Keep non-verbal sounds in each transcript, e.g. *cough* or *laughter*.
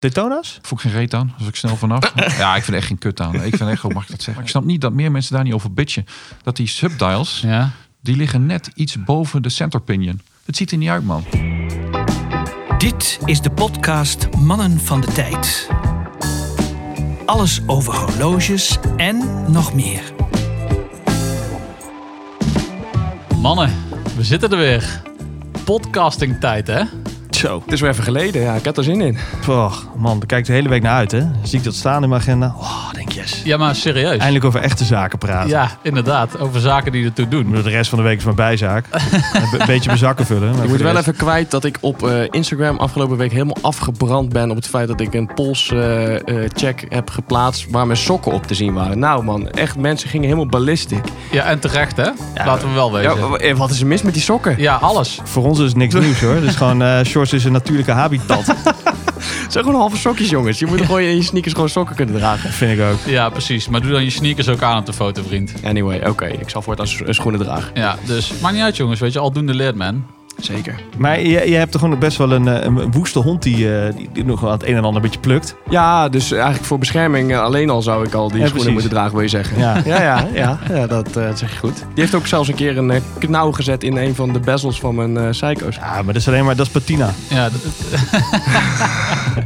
Daytona's? Voel ik geen reet aan, als ik snel vanaf. *laughs* ja, ik vind er echt geen kut aan. Ik vind echt, hoe mag ik dat zeggen? Ik snap niet dat meer mensen daar niet over bitchen. Dat die subdials, Ja. die liggen net iets boven de center pinion. Het ziet er niet uit, man. Dit is de podcast Mannen van de Tijd. Alles over horloges en nog meer. Mannen, we zitten er weer. Podcasting tijd, hè? Zo. Het is weer even geleden. Ja, ik heb er zin in. Och, man, daar kijk ik de hele week naar uit, hè. Zie ik dat staan in mijn agenda. Oh, denk yes. Ja, maar serieus. Eindelijk over echte zaken praten. Ja, inderdaad. Over zaken die ertoe doen. De rest van de week is mijn bijzaak. *laughs* Een beetje mijn zakken vullen. maar Ik moet wel even kwijt dat ik op eh, Instagram afgelopen week helemaal afgebrand ben op het feit dat ik een pols eh, eh, check heb geplaatst waar mijn sokken op te zien waren. Nou man, echt mensen gingen helemaal ballistic. Ja, en terecht, hè? Laten we wel Ja, wezen. w- eh, wat is er mis met die sokken? Ja, alles. Voor ons is het niks *laughs* nieuws, hoor. Dus gewoon, eh shorts is een natuurlijke habitat. *laughs* Het zijn gewoon halve sokjes jongens. Je moet gewoon in je sneakers gewoon sokken kunnen dragen. Vind ik ook. Ja, precies. Maar doe dan je sneakers ook aan op de foto, vriend. Anyway, oké. Ik zal voortaan s- eh, schoenen dragen. Ja, dus maakt niet uit, jongens. Weet je, aldoende leert man. Zeker. Maar je, je hebt toch gewoon best wel een, eh, een woeste hond die, eh, die, die nog wel het een en ander een beetje plukt. Ja, dus eigenlijk voor bescherming eh, alleen al zou ik al die Ja, schoenen precies. moeten dragen, wil je zeggen. Ja. *laughs* Ja, ja, ja, ja dat eh, zeg je goed. Die heeft ook zelfs een keer een knauw gezet in een van de bezels van mijn eh Psycho's. Ja, maar dat is alleen maar, dat is patina. Ja, d-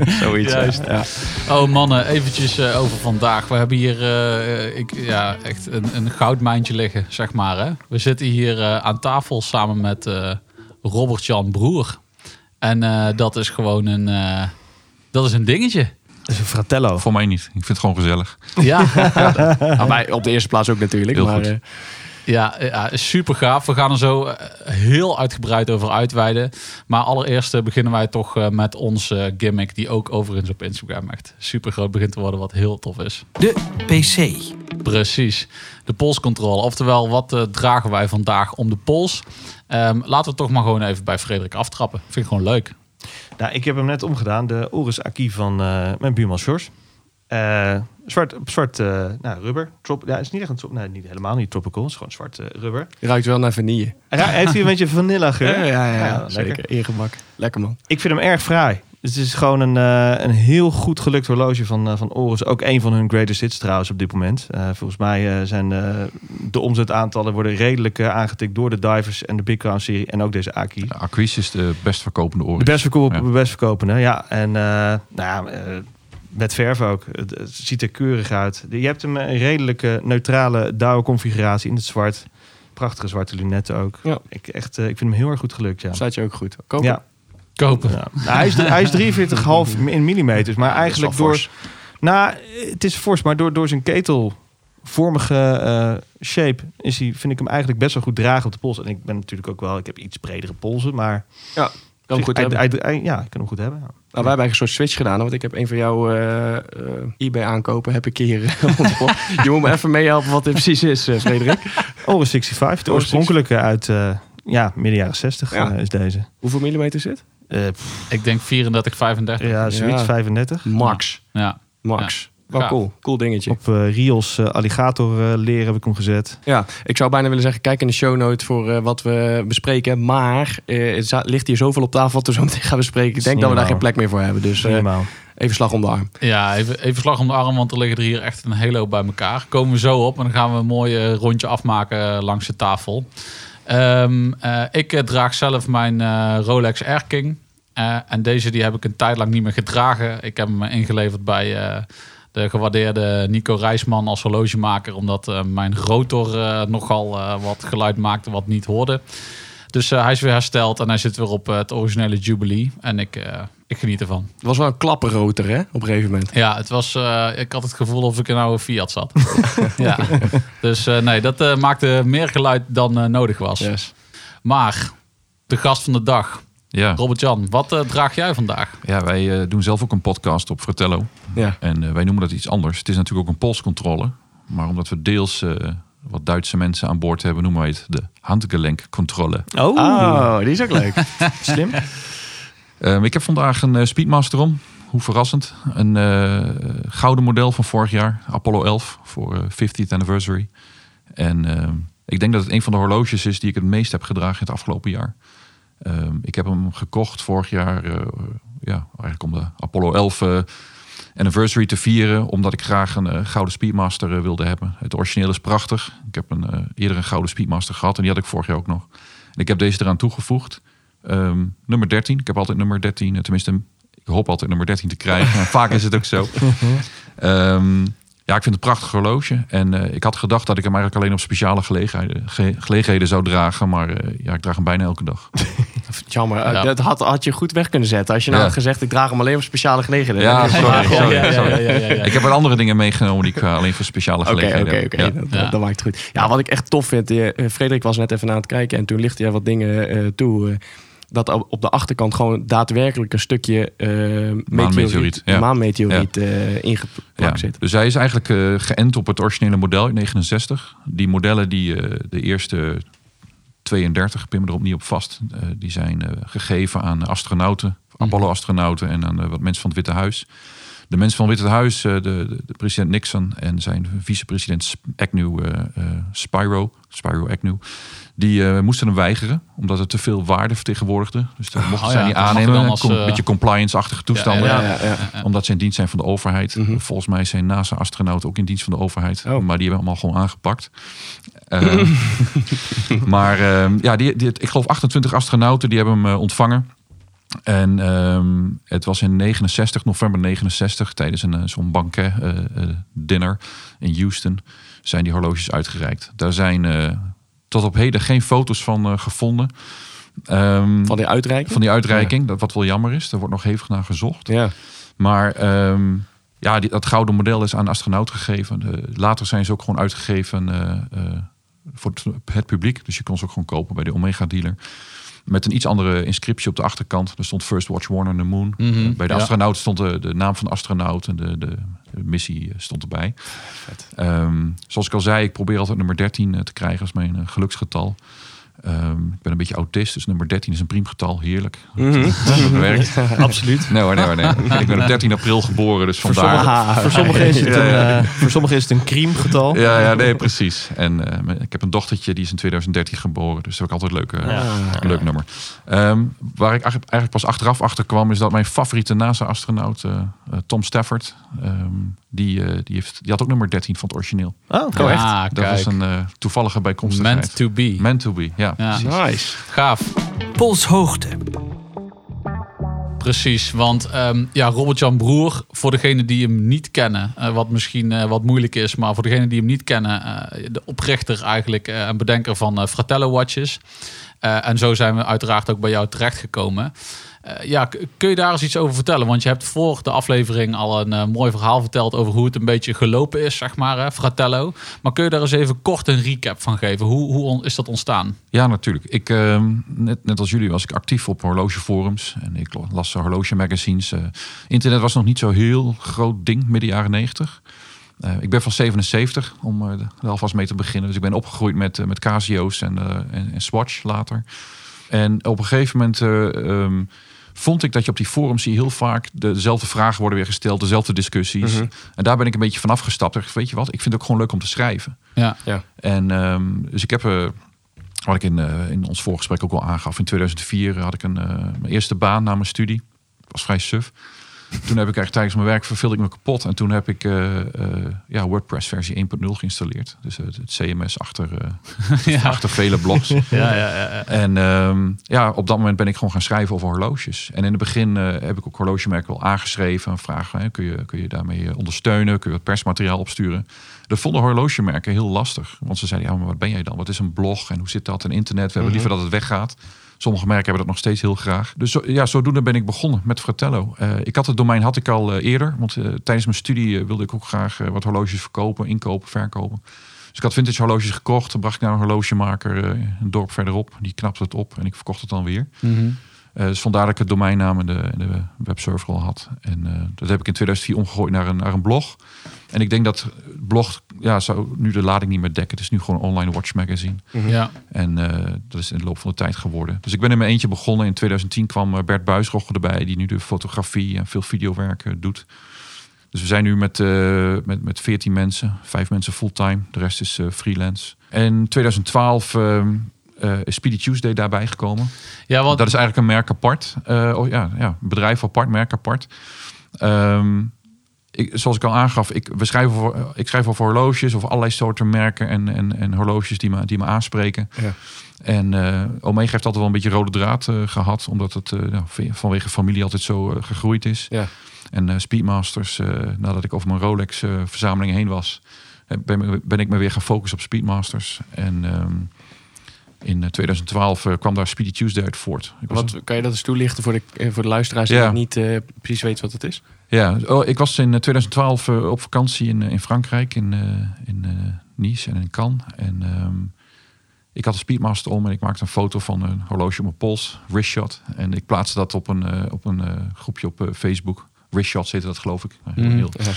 *laughs* Zoiets. ja. Juist. Ja. Oh mannen, eventjes over vandaag. We hebben hier eh, ik, ja, echt een, een goudmijntje liggen, zeg maar. Hè? We zitten hier eh, aan tafel samen met eh, Robert-Jan Broer. En eh, dat is gewoon een, eh, dat is een dingetje. Dat is een fratello. Voor mij niet. Ik vind het gewoon gezellig. Ja, *laughs* Nou, wij op de eerste plaats ook natuurlijk. Heel maar, goed. Ja, ja, super gaaf. We gaan er zo eh, heel uitgebreid over uitweiden. Maar allereerst eh, beginnen wij toch eh, met onze gimmick, die ook overigens op Instagram echt super groot begint te worden, wat heel tof is. De PC. Precies, de polscontrole. Oftewel, wat dragen wij vandaag om de pols? Ehm, laten we toch maar gewoon even bij Frederik aftrappen. Vind ik gewoon leuk. Nou, ik heb hem net omgedaan. De Oris Aki van eh, mijn buurman Sjors. Eh, zwart, zwart eh, nou, rubber. Trop, ja, het is niet echt een trop, nee, niet helemaal niet tropical. Het is gewoon zwart eh, rubber. ruikt wel naar vanille. Hij heeft hier een beetje vanilla geur. Ja, ja, ja, Ja, zeker. lekker. Ingemak. Lekker man. Ik vind hem erg fraai. Het is gewoon een, eh, een heel goed gelukt horloge van, eh, van Oris. Ook een van hun greatest hits trouwens op dit moment. Eh, volgens mij eh, zijn eh, de omzetaantallen worden redelijk aangetikt door de Divers en de Big Crown serie. En ook deze Aki. Aquis is de best verkopende oren. De best verkopen, Ja. best verkopende, ja. En eh, nou ja, eh, met verf ook. Het, het ziet er keurig uit. Je hebt hem een redelijke neutrale Dow configuratie in het zwart. Prachtige zwarte lunetten ook. Ja. Ik, echt, eh, ik vind hem heel erg goed gelukt, ja. Staat je ook goed. Kopen? Ja, Kopen. ja. Nou, hij is, hij is 43,5 *laughs* in millimeters. Maar eigenlijk door... fors. Nou, het is fors, maar door, door zijn ketelvormige eh, shape is hij, vind ik hem eigenlijk best wel goed dragen op de pols. En ik ben natuurlijk ook wel, ik heb iets bredere polsen, maar Ja, kan hem goed hij, hebben. hij- hij- ja, ik kan hem goed hebben. ja. Nou, wij hebben een soort switch gedaan. Want ik heb een van jouw eh, eh, eBay aankopen. Heb ik hier eh. *laughs* Je moet me even meehelpen wat dit precies is, Frederik. Oris 65, de oorspronkelijke uit uh, ja, midden jaren 60 Ja. eh, is deze. Hoeveel millimeter zit? Eh, pff, Ik denk 34, 35. ja, zoiets, Ja. 35. Max. Ja. Max. Wel cool. Cool dingetje. Op eh, Rios eh, alligator eh, leer heb ik hem gezet. Ja, ik zou bijna willen zeggen, kijk in de show note voor eh, wat we bespreken. Maar eh, het za- ligt hier zoveel op tafel wat we zo meteen gaan bespreken. Ik denk dat we daar geen plek meer voor hebben. Dus eh, Helemaal. even slag om de arm. Ja, even, even slag om de arm, want er liggen er hier echt een hele hoop bij elkaar. Komen we zo op en dan gaan we een mooi rondje afmaken langs de tafel. Ehm, eh, ik draag zelf mijn eh, Rolex Air King. Eh, en deze die heb ik een tijd lang niet meer gedragen. Ik heb hem ingeleverd bij eh, de gewaardeerde Nico Rijsman als horlogemaker. Omdat eh, mijn rotor eh, nogal eh, wat geluid maakte wat niet hoorde. Dus hij is weer hersteld en hij zit weer op het originele Jubilee. En ik, ik geniet ervan. Het was wel een klappenroter, hè? Op een gegeven moment. Ja, het was, ik had het gevoel of ik in een oude Fiat zat. *laughs* ja. Dus nee, dat maakte meer geluid dan nodig was. Yes. Maar, de gast van de dag, Ja. Robert-Jan, wat eh, draag jij vandaag? ja, wij eh, doen zelf ook een podcast op Fratello. Ja. En eh, wij noemen dat iets anders. Het is natuurlijk ook een polscontrole. Maar omdat we deels eh, wat Duitse mensen aan boord hebben, noemen wij het de handgelenkcontrole. Oh, Oh, die is ook leuk. *laughs* slim. Ehm, ik heb vandaag een Speedmaster om. Hoe verrassend. Een eh, gouden model van vorig jaar. Apollo 11 voor eh, 50th anniversary. En ehm, ik denk dat het een van de horloges is die ik het meest heb gedragen in het afgelopen jaar. Ehm, ik heb hem gekocht vorig jaar, eh, ja, eigenlijk om de Apollo 11 eh, anniversary te vieren, omdat ik graag een eh, gouden Speedmaster wilde hebben. Het origineel is prachtig. Ik heb een, eerder een gouden Speedmaster gehad en die had ik vorig jaar ook nog. En ik heb deze eraan toegevoegd. Ehm, nummer 13. Ik heb altijd nummer 13, eh, tenminste, ik hoop altijd nummer 13 te krijgen. En *laughs* vaak is het ook zo. *laughs* Ehm, ja, ik vind het een prachtig horloge. En eh, ik had gedacht dat ik hem eigenlijk alleen op speciale gelegenheden, ge- gelegenheden zou dragen. Maar eh, ja, ik draag hem bijna elke dag. *laughs* Jammer, eh, Ja. dat had, had je goed weg kunnen zetten. Als je nou Ja. had gezegd, ik draag hem alleen op speciale gelegenheden. Ja, Dan is het sorry, waar. sorry, ja, ja, sorry. ja, ja, ja, ja. Ik heb er andere dingen meegenomen die ik alleen voor speciale Oké, gelegenheden oké, heb. oké. Ja. Dat- maakt het goed. Ja, wat ik echt tof vind. Frederik was net even aan het kijken en toen lichtte jij wat dingen eh, toe. Dat op de achterkant gewoon daadwerkelijk een stukje eh meteoriet, Maanmeteoriet, ja. maanmeteoriet eh, ingeplakt zit. dus hij is eigenlijk eh, geënt op het originele model in 69. Die modellen, die de eerste 32, ik pin me erop niet op vast, die zijn gegeven aan astronauten, Apollo-astronauten en aan wat mensen van het Witte Huis. De mensen van het Witte Huis, eh, de, de, de president Nixon en zijn vicepresident Agnew, eh, eh, Spyro, Spyro Agnew, die moesten hem weigeren, omdat het te veel waarde vertegenwoordigde. Dus dat mochten Oh zij ja, niet aannemen. Com- eh, beetje compliance-achtige toestanden ja, omdat ze in dienst zijn van de overheid. Mhm. Volgens mij zijn NASA-astronauten ook in dienst van de overheid. Oh. Maar die hebben allemaal gewoon aangepakt. Ehm, *laughs* *laughs* maar ehm, ja, die, die, ik geloof 28 astronauten die hebben hem ontvangen. En ehm, het was in 69, november 69, tijdens een eh, zo'n banket eh, eh, dinner in Houston, zijn die horloges uitgereikt. Daar zijn tot op heden geen foto's van gevonden. Ehm, Van die uitreiking? van die uitreiking, dat wat wel jammer is. Daar wordt nog hevig naar gezocht. Ja. Maar ehm, ja, die, dat gouden model is aan astronauten gegeven. Later zijn ze ook gewoon uitgegeven voor het, het publiek. Dus je kon ze ook gewoon kopen bij de Omega dealer. Met een iets andere inscriptie op de achterkant. Er stond First Watch Warner on the Moon. Mhm, Eh, bij de ja. astronaut stond de, de naam van de astronaut en de, de, de missie eh, stond erbij. Ehm, zoals ik al zei, ik probeer altijd nummer 13 eh, te krijgen als mijn geluksgetal. Ehm, ik ben een beetje autist, dus nummer 13 is een priemgetal. Heerlijk. *laughs* Mhm. Dat werkt. *laughs* Absoluut. Nee hoor, nee hoor, nee. Ik ben op 13 april geboren, dus Voor vandaar. Ah, Voor sommigen is het een, ja. eh, voor sommigen is het een kriemgetal. Ja, ja, nee, precies. En eh, ik heb een dochtertje, die is in 2013 geboren. Dus dat is ook altijd een leuk, eh, Ja. leuk nummer. Ehm, waar ik eigenlijk pas achteraf achter kwam, is dat mijn favoriete NASA-astronaut, Tom Stafford, ehm, die, eh, die, heeft, die had ook nummer 13 van het origineel. Oh, Oh, echt? Ah, Dat was een eh, toevallige bijkomstigheid. Meant to be. Meant to be, ja. Ja. precies. Nice. Gaaf. Polshoogte. Precies, want ehm, ja, Robert-Jan Broer, voor degenen die hem niet kennen, eh, wat misschien eh, wat moeilijk is, maar voor degenen die hem niet kennen, eh, de oprichter eigenlijk eh, en bedenker van eh, Fratello Watches. Eh, en zo zijn we uiteraard ook bij jou terechtgekomen. Eh ja, k- kun je daar eens iets over vertellen? Want je hebt voor de aflevering al een eh, mooi verhaal verteld over hoe het een beetje gelopen is, zeg maar, hè, Fratello. Maar kun je daar eens even kort een recap van geven? Hoe, hoe is dat ontstaan? Ja, natuurlijk. Ik, ehm, net, net als jullie was ik actief op horlogeforums. En ik las horloge magazines. Eh, internet was nog niet zo heel groot ding midden jaren 90. Eh, ik ben van 77, om eh, er alvast mee te beginnen. Dus ik ben opgegroeid met, eh, met Casio's en, eh, en, Swatch later. En op een gegeven moment eh, ehm, vond ik dat je op die forums zie heel vaak dezelfde vragen worden weer gesteld, dezelfde discussies. Mhm. En daar ben ik een beetje vanaf gestapt. Ik dacht, weet je wat, ik vind het ook gewoon leuk om te schrijven. Ja, En ehm, dus ik heb, eh, wat ik in, eh, in ons voorgesprek ook al aangaf, in 2004 had ik een, eh, mijn eerste baan na mijn studie. Ik was vrij suf. Toen heb ik eigenlijk tijdens mijn werk verveelde ik me kapot. En toen heb ik eh, eh, ja, WordPress versie 1.0 geïnstalleerd. Dus het CMS achter, eh, *laughs* ja. achter vele blogs. *laughs* ja, ja. En ehm, ja, op dat moment ben ik gewoon gaan schrijven over horloges. En in het begin heb ik ook horlogemerken wel aangeschreven. En vragen, hè, kun, je, kun je daarmee ondersteunen? Kun je wat persmateriaal opsturen? Dat vonden horlogemerken heel lastig. Want ze zeiden, ja, maar wat ben jij dan? Wat is een blog? En hoe zit dat? En internet? We hebben liever dat het weggaat. Sommige merken hebben dat nog steeds heel graag. Dus zo, ja, zodoende ben ik begonnen met Fratello. Eh, ik had het domein had ik al eh, eerder. Want eh, tijdens mijn studie wilde ik ook graag wat horloges verkopen, inkopen, verkopen. Dus ik had vintage horloges gekocht. Dan bracht ik naar een horlogemaker een dorp verderop. Die knapte het op en ik verkocht het dan weer. Mhm. Dus vandaar dat ik het domeinnaam en de, de webserver al had. En dat heb ik in 2004 omgegooid naar een, naar een blog. En ik denk dat blog ja, zou nu de lading niet meer dekken. Het is nu gewoon een online watch magazine. ja. En eh, dat is in de loop van de tijd geworden. Dus ik ben in mijn eentje begonnen. In 2010 kwam eh, Bert Buisrogge erbij, die nu de fotografie en veel videowerk eh, doet. Dus we zijn nu met, eh, met, met 14 mensen, vijf mensen fulltime. De rest is eh, freelance. En in 2012 ehm, eh, is Speedy Tuesday daarbij gekomen. Ja, want Dat is eigenlijk een merk apart. Eh, oh, ja, ja, een bedrijf apart, merk apart. Ehm, ik, zoals ik al aangaf, ik, we schrijven voor, ik schrijf over horloges of allerlei soorten merken en, en, en horloges die me, die me aanspreken. Ja. En eh, Omega heeft altijd wel een beetje rode draad eh, gehad, omdat het eh, nou, vanwege familie altijd zo gegroeid is. Ja. En Speedmasters, nadat ik over mijn Rolex-verzameling heen was, ben, ben ik me weer gaan focussen op Speedmasters. En ehm, in eh, 2012 eh, kwam daar Speedy Tuesday uit voort. Ik was kan je dat eens toelichten voor de, voor de luisteraars die Ja. niet precies weten wat het is? Ja, oh, ik was in eh, 2012 eh, op vakantie in, eh, in Frankrijk, in, eh, in eh, Nice en in Cannes. En ehm, ik had een Speedmaster om en ik maakte een foto van een horloge op mijn pols, wristshot. En ik plaatste dat op een, eh, op een eh, groepje op eh, Facebook. Wristshots heette dat, geloof ik. Heel, heel. Ja.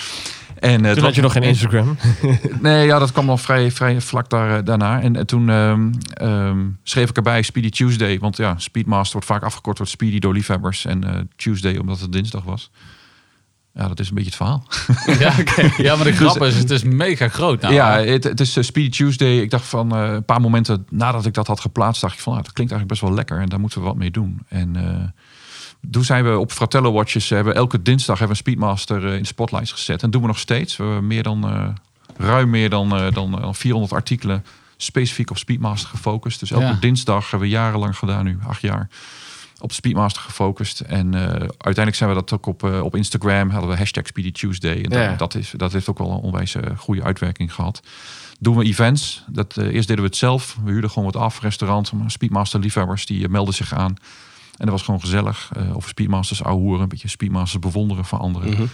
En, eh, Toen had je nog geen Instagram. *laughs* Nee, ja, dat kwam al vrij, vrij vlak daar, eh, daarna. En, eh, toen ehm, ehm, schreef ik erbij Speedy Tuesday. Want ja, Speedmaster wordt vaak afgekort door Speedy door liefhebbers. En eh, Tuesday omdat het dinsdag was. Ja, dat is een beetje het verhaal. *laughs* ja, ja, maar de *laughs* grap is, het is mega groot. Nou, ja, het, het is eh, Speedy Tuesday. Ik dacht van eh, een paar momenten nadat ik dat had geplaatst, dacht ik van, ah, dat klinkt eigenlijk best wel lekker en daar moeten we wat mee doen. En eh, toen zijn we op Fratello Watches, hebben elke dinsdag hebben we een Speedmaster in de spotlights gezet. En doen we nog steeds. We hebben meer dan, ruim meer dan, dan eh, 400 artikelen specifiek op Speedmaster gefocust. Dus elke Ja. dinsdag hebben we jarenlang gedaan nu, acht jaar. Op Speedmaster gefocust. En eh, uiteindelijk zijn we dat ook op, eh, op Instagram. Hadden we hashtag Speedy Tuesday. En Ja. dat, dat, is, dat heeft ook wel een onwijs eh, goede uitwerking gehad. Doen we events. Dat, eerst deden we het zelf. We huurden gewoon wat af. Restaurant, Speedmaster liefhebbers. Die melden zich aan. En dat was gewoon gezellig. over Speedmasters ouwehoeren. Een beetje Speedmasters bewonderen van anderen. Mhm.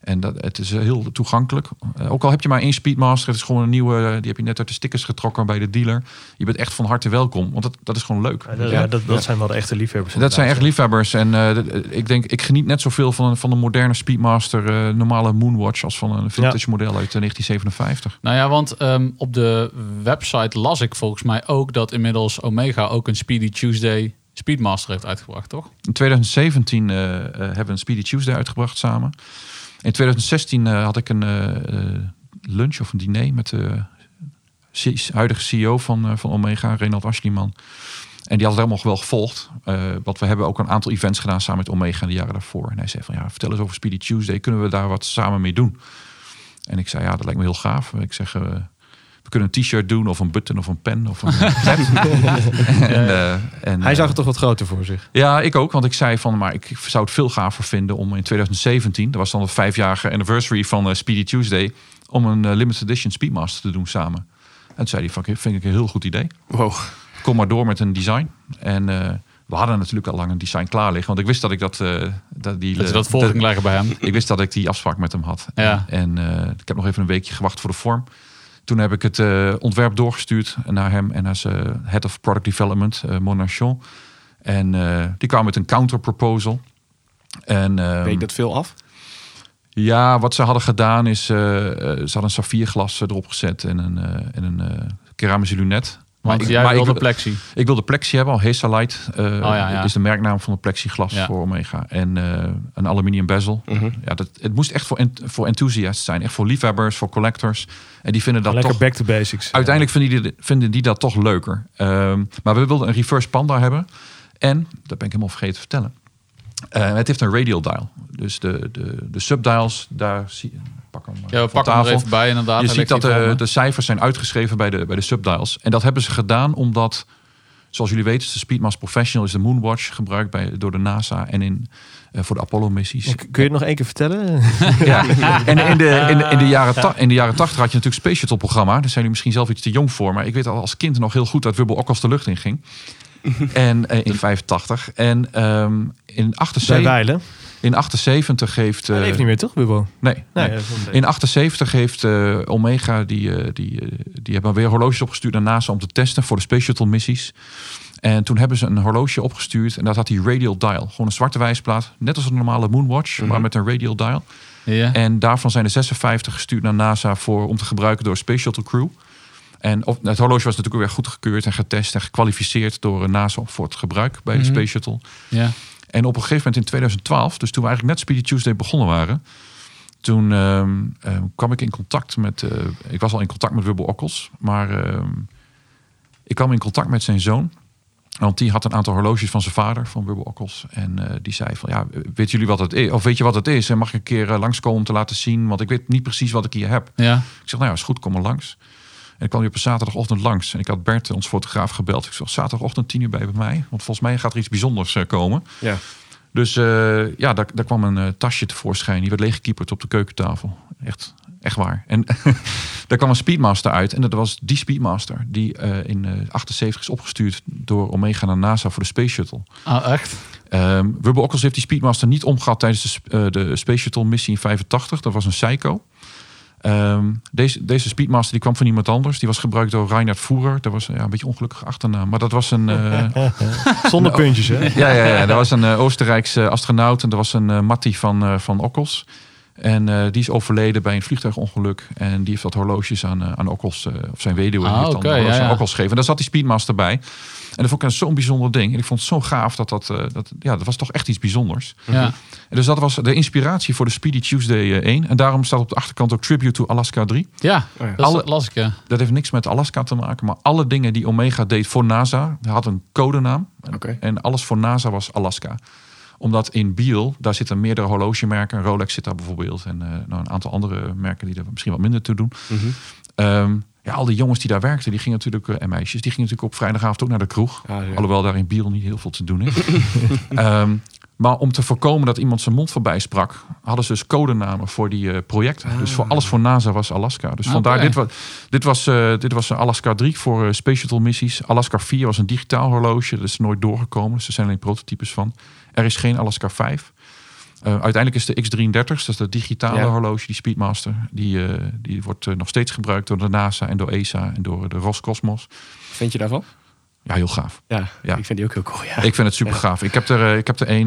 En dat, het is eh, heel toegankelijk. Eh, ook al heb je maar één Speedmaster, het is gewoon een nieuwe, eh, die heb je net uit de stickers getrokken bij de dealer. Je bent echt van harte welkom, want dat, dat is gewoon leuk. Ja, dat, ja, dat, dat zijn wel de echte liefhebbers. Dat zijn echt liefhebbers. En eh, ik denk, ik geniet net zoveel van een, van een moderne Speedmaster, eh, normale Moonwatch, als van een vintage model uit eh, 1957. Nou ja, want ehm, op de website las ik volgens mij ook dat inmiddels Omega ook een Speedy Tuesday Speedmaster heeft uitgebracht, toch? In 2017 eh, eh, hebben we een Speedy Tuesday uitgebracht samen. In 2016 eh, had ik een eh, eh, lunch of een diner met de huidige CEO van, van Omega, Renald Aschliman. En die had het helemaal wel gevolgd. Eh, want we hebben ook een aantal events gedaan samen met Omega de jaren daarvoor. En hij zei van ja, vertel eens over Speedy Tuesday. Kunnen we daar wat samen mee doen? En ik zei ja, dat lijkt me heel gaaf. Ik zeg, we kunnen een t-shirt doen of een button of een pen of een *laughs* en, eh, en, Hij eh, zag het toch wat groter voor zich. ja, ik ook. Want ik zei van, maar ik zou het veel gaver vinden om in 2017, dat was dan het vijfjarige anniversary van eh, Speedy Tuesday, om een eh, limited edition Speedmaster te doen samen. En toen zei hij van, vind ik een heel goed idee. Wow. Kom maar door met een design. En eh, we hadden natuurlijk al lang een design klaar liggen. Want ik wist dat ik dat... eh, dat, die, Dat eh, dat voor ging leggen bij hem. ik wist dat ik die afspraak met hem had. Ja. En eh, ik heb nog even een weekje gewacht voor de vorm. Toen heb ik het eh, ontwerp doorgestuurd naar hem en naar zijn head of product development, eh Monachon. En eh, die kwam met een counter proposal. En ehm, Weet dat veel af? ja, wat ze hadden gedaan is, eh, eh, ze hadden een saffierglas erop gezet en een, eh, en een eh, keramische lunet. Want ik- jij maar ik wilde wil- plexi. ik wilde Plexi hebben, al Hesalite. eh Oh, ja, ja. is de merknaam van het plexiglas Ja. voor Omega. En eh, een aluminium bezel. Mhm. Ja, dat, het moest echt voor, ent- voor enthusiasts zijn. Echt voor liefhebbers, voor collectors. En die vinden dat Lekker toch... back to basics. Uiteindelijk vinden die, vinden die dat toch leuker. Ehm, maar we wilden een reverse panda hebben. En, dat ben ik helemaal vergeten te vertellen. Eh, het heeft een radial dial. Dus de, de, de subdials, daar zie je... Pak hem maar Ja, pakken hem er even bij inderdaad. Je ziet dat de, me. de cijfers zijn uitgeschreven bij de, bij de subdials. En dat hebben ze gedaan omdat, zoals jullie weten, de Speedmaster Professional is de Moonwatch gebruikt bij, door de NASA en in, eh, voor de Apollo-missies. Kun je het nog één keer vertellen? *laughs* Ja. En in de, in, de, in, de jaren ta- in de jaren 80 had je natuurlijk Space Shuttle programma. Daar zijn jullie misschien zelf iets te jong voor. Maar ik weet al als kind nog heel goed dat Wubbel ook als de lucht in ging. *laughs* En eh, in 85. En ehm, in, Bij 78, Weilen. In 78 heeft... Hij eh, leeft niet meer, toch, Bubbo? Nee, Nee, In 78 heeft eh, Omega, die, eh, die, die hebben weer horloges opgestuurd naar NASA om te testen voor de Space Shuttle missies. En toen hebben ze een horloge opgestuurd en dat had die radial dial. Gewoon een zwarte wijsplaat, net als een normale Moonwatch, maar met een radial dial. Ja. En daarvan zijn er 56 gestuurd naar NASA voor, om te gebruiken door Space Shuttle crew. En of, het horloge was natuurlijk weer goedgekeurd en getest en gekwalificeerd door NASA voor het gebruik bij de Mhm. Space Shuttle. ja. En op een gegeven moment in 2012, dus toen we eigenlijk net Speedy Tuesday begonnen waren, toen ehm, ehm, kwam ik in contact met, eh, ik was al in contact met Wubbel Okkels, maar ehm, Ik kwam in contact met zijn zoon. Want die had een aantal horloges van zijn vader, van Wilbur Ockels. En eh, die zei van, ja, weet jullie wat het is? Of weet je wat het is? En mag ik een keer uh, langskomen om te laten zien? Want ik weet niet precies wat ik hier heb. Ja. Ik zeg, nou ja, is goed, kom maar langs. En ik kwam hier op een zaterdagochtend langs. En ik had Bert, ons fotograaf, gebeld. Ik zeg, zaterdagochtend tien uur bij bij mij. Want volgens mij gaat er iets bijzonders uh, komen. Ja. Dus uh, ja, daar, daar kwam een uh, tasje tevoorschijn. Die werd leeggekieperd op de keukentafel. Echt, echt waar. En *laughs* daar kwam een Speedmaster uit. En dat was die Speedmaster. Die in 78 is opgestuurd door Omega naar NASA voor de Space Shuttle. Oh, echt? Um, Wubbe Ockels heeft die Speedmaster niet omgehad tijdens de, de Space Shuttle missie in 85. Dat was een Psycho. Um, deze, deze Speedmaster die kwam van iemand anders. Die was gebruikt door Reinhard Voerer. Dat was ja, een beetje ongelukkig achternaam. Maar dat was een... Uh, *laughs* Zonder puntjes, hè? *laughs* Ja, ja, ja, dat was een uh, Oostenrijkse astronaut. En dat was een uh, Matti van, uh, van Okkels. En uh, die is overleden bij een vliegtuigongeluk. En die heeft wat horloges aan, uh, aan Okkels, uh, of zijn weduwe, Ah, heeft oké, dan horloges ja, aan. Okkels gegeven. En daar zat die Speedmaster bij. En dat vond ik zo'n bijzonder ding. En ik vond het zo gaaf dat dat, uh, dat, ja, dat was toch echt iets bijzonders. Ja. En dus dat was de inspiratie voor de Speedy Tuesday uh, 1. En daarom staat op de achterkant ook Tribute to Alaska 3. Ja, Oh ja. dat Alle- las ik, ja. Dat heeft niks met Alaska te maken, maar alle dingen die Omega deed voor NASA, had een codenaam. Oké. En alles voor NASA was Alaska. Omdat in Biel, daar zitten meerdere horlogemerken. Rolex zit daar bijvoorbeeld. En eh, nou, een aantal andere merken die er misschien wat minder toe doen. Mhm. Ehm, ja, al die jongens die daar werkten, die gingen natuurlijk, eh, en meisjes, die gingen natuurlijk op vrijdagavond ook naar de kroeg. Ah, ja. Alhoewel daar in Biel niet heel veel te doen is. *laughs* Ehm, maar om te voorkomen dat iemand zijn mond voorbij sprak, hadden ze dus codenamen voor die eh, projecten. Dus voor alles voor NASA was Alaska. Dus vandaar, dit, was, dit, was, eh, dit was Alaska 3 voor Space Shuttle missies. Alaska 4 was een digitaal horloge. Dat is nooit doorgekomen. Dus er zijn alleen prototypes van. Er is geen Alaska 5. Eh, uiteindelijk is de X33, dat is de digitale Ja. horloge, die Speedmaster. Die, eh, die wordt eh, nog steeds gebruikt door de NASA en door ESA en door de Roscosmos. Vind je daarvan? Ja, heel gaaf. Ja, Ja. ik vind die ook heel cool. Ja. Ik vind het super gaaf. Ik heb er, ik heb er een,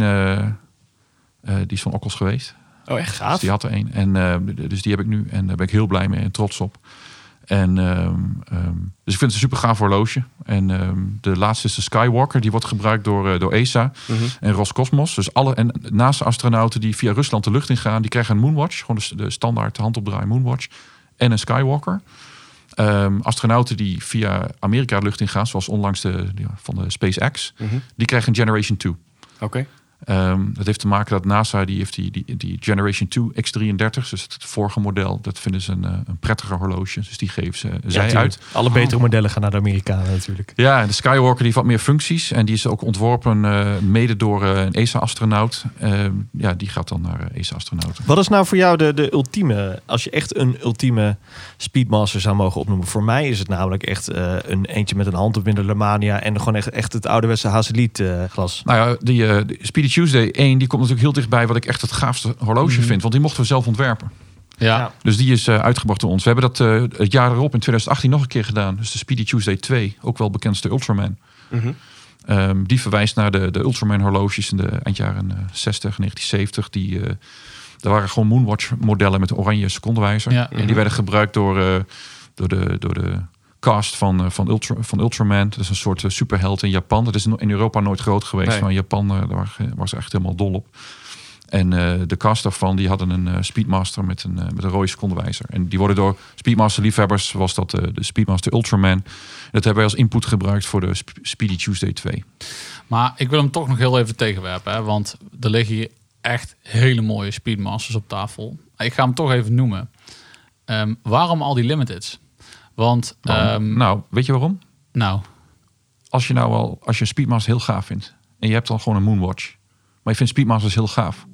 die is van Okkels geweest. Oh, echt Dus die had er een. En, dus die heb ik nu. En daar ben ik heel blij mee en trots op. En, ehm, ehm, dus ik vind het een super gaaf horloge. En ehm, de laatste is de Skywalker. Die wordt gebruikt door, eh, door ESA Mhm. en Roscosmos. Dus alle en NASA-astronauten die via Rusland de lucht ingaan... die krijgen een Moonwatch. Gewoon de, de standaard handopdraai Moonwatch. En een Skywalker. Astronauten die via Amerika de lucht ingaan... zoals onlangs de, die van de SpaceX... Mhm. die krijgen een Generation 2. Oké. Ehm, dat heeft te maken dat NASA die heeft die, die, die Generation 2 X33, dus het vorige model, dat vinden ze een, eh, een prettiger horloge. Dus die geven ze zij tuurlijk. uit. Alle betere modellen gaan naar de Amerikanen natuurlijk. Ja, en de Skywalker die heeft wat meer functies en die is ook ontworpen eh, mede door eh, een ESA-astronaut. Ehm, ja, die gaat dan naar eh, ESA-astronauten. Wat is nou voor jou de, de ultieme, als je echt een ultieme Speedmaster zou mogen opnoemen? Voor mij is het namelijk echt een eentje met een hand op in de Lemania en gewoon echt, echt het ouderwetse Hazeliet glas. Nou ja, die Speedy Tuesday 1, die komt natuurlijk heel dichtbij wat ik echt het gaafste horloge Mhm. vind, want die mochten we zelf ontwerpen. Ja. Ja. Dus die is eh, uitgebracht door ons. We hebben dat eh, het jaar erop in 2018 nog een keer gedaan. Dus de Speedy Tuesday 2, ook wel bekend als de Ultraman. Mhm. Ehm, die verwijst naar de, de Ultraman horloges in de eind jaren eh, 60, 1970. Die, eh er waren gewoon Moonwatch modellen met een oranje secondewijzer. Ja. En die werden gebruikt door, eh, door, de, door de cast van, eh, van, Ultra, van Ultraman. Dat is een soort eh, superheld in Japan. Dat is in Europa nooit groot geweest. Nee. Maar in Japan eh, daar was, echt helemaal dol op. En de cast daarvan die hadden een Speedmaster met een, met een rode secondewijzer. En die worden door Speedmaster liefhebbers, was dat de Speedmaster Ultraman. Dat hebben wij als input gebruikt voor de Sp- Speedy Tuesday 2. Maar ik wil hem toch nog heel even tegenwerpen. Hè? Want er liggen hier echt hele mooie Speedmasters op tafel. Ik ga hem toch even noemen. Ehm, waarom al die limiteds? Want, ehm, nou, weet je waarom? nou, Als je nou al, als je een Speedmaster heel gaaf vindt en je hebt dan gewoon een Moonwatch, maar je vindt Speedmasters heel gaaf,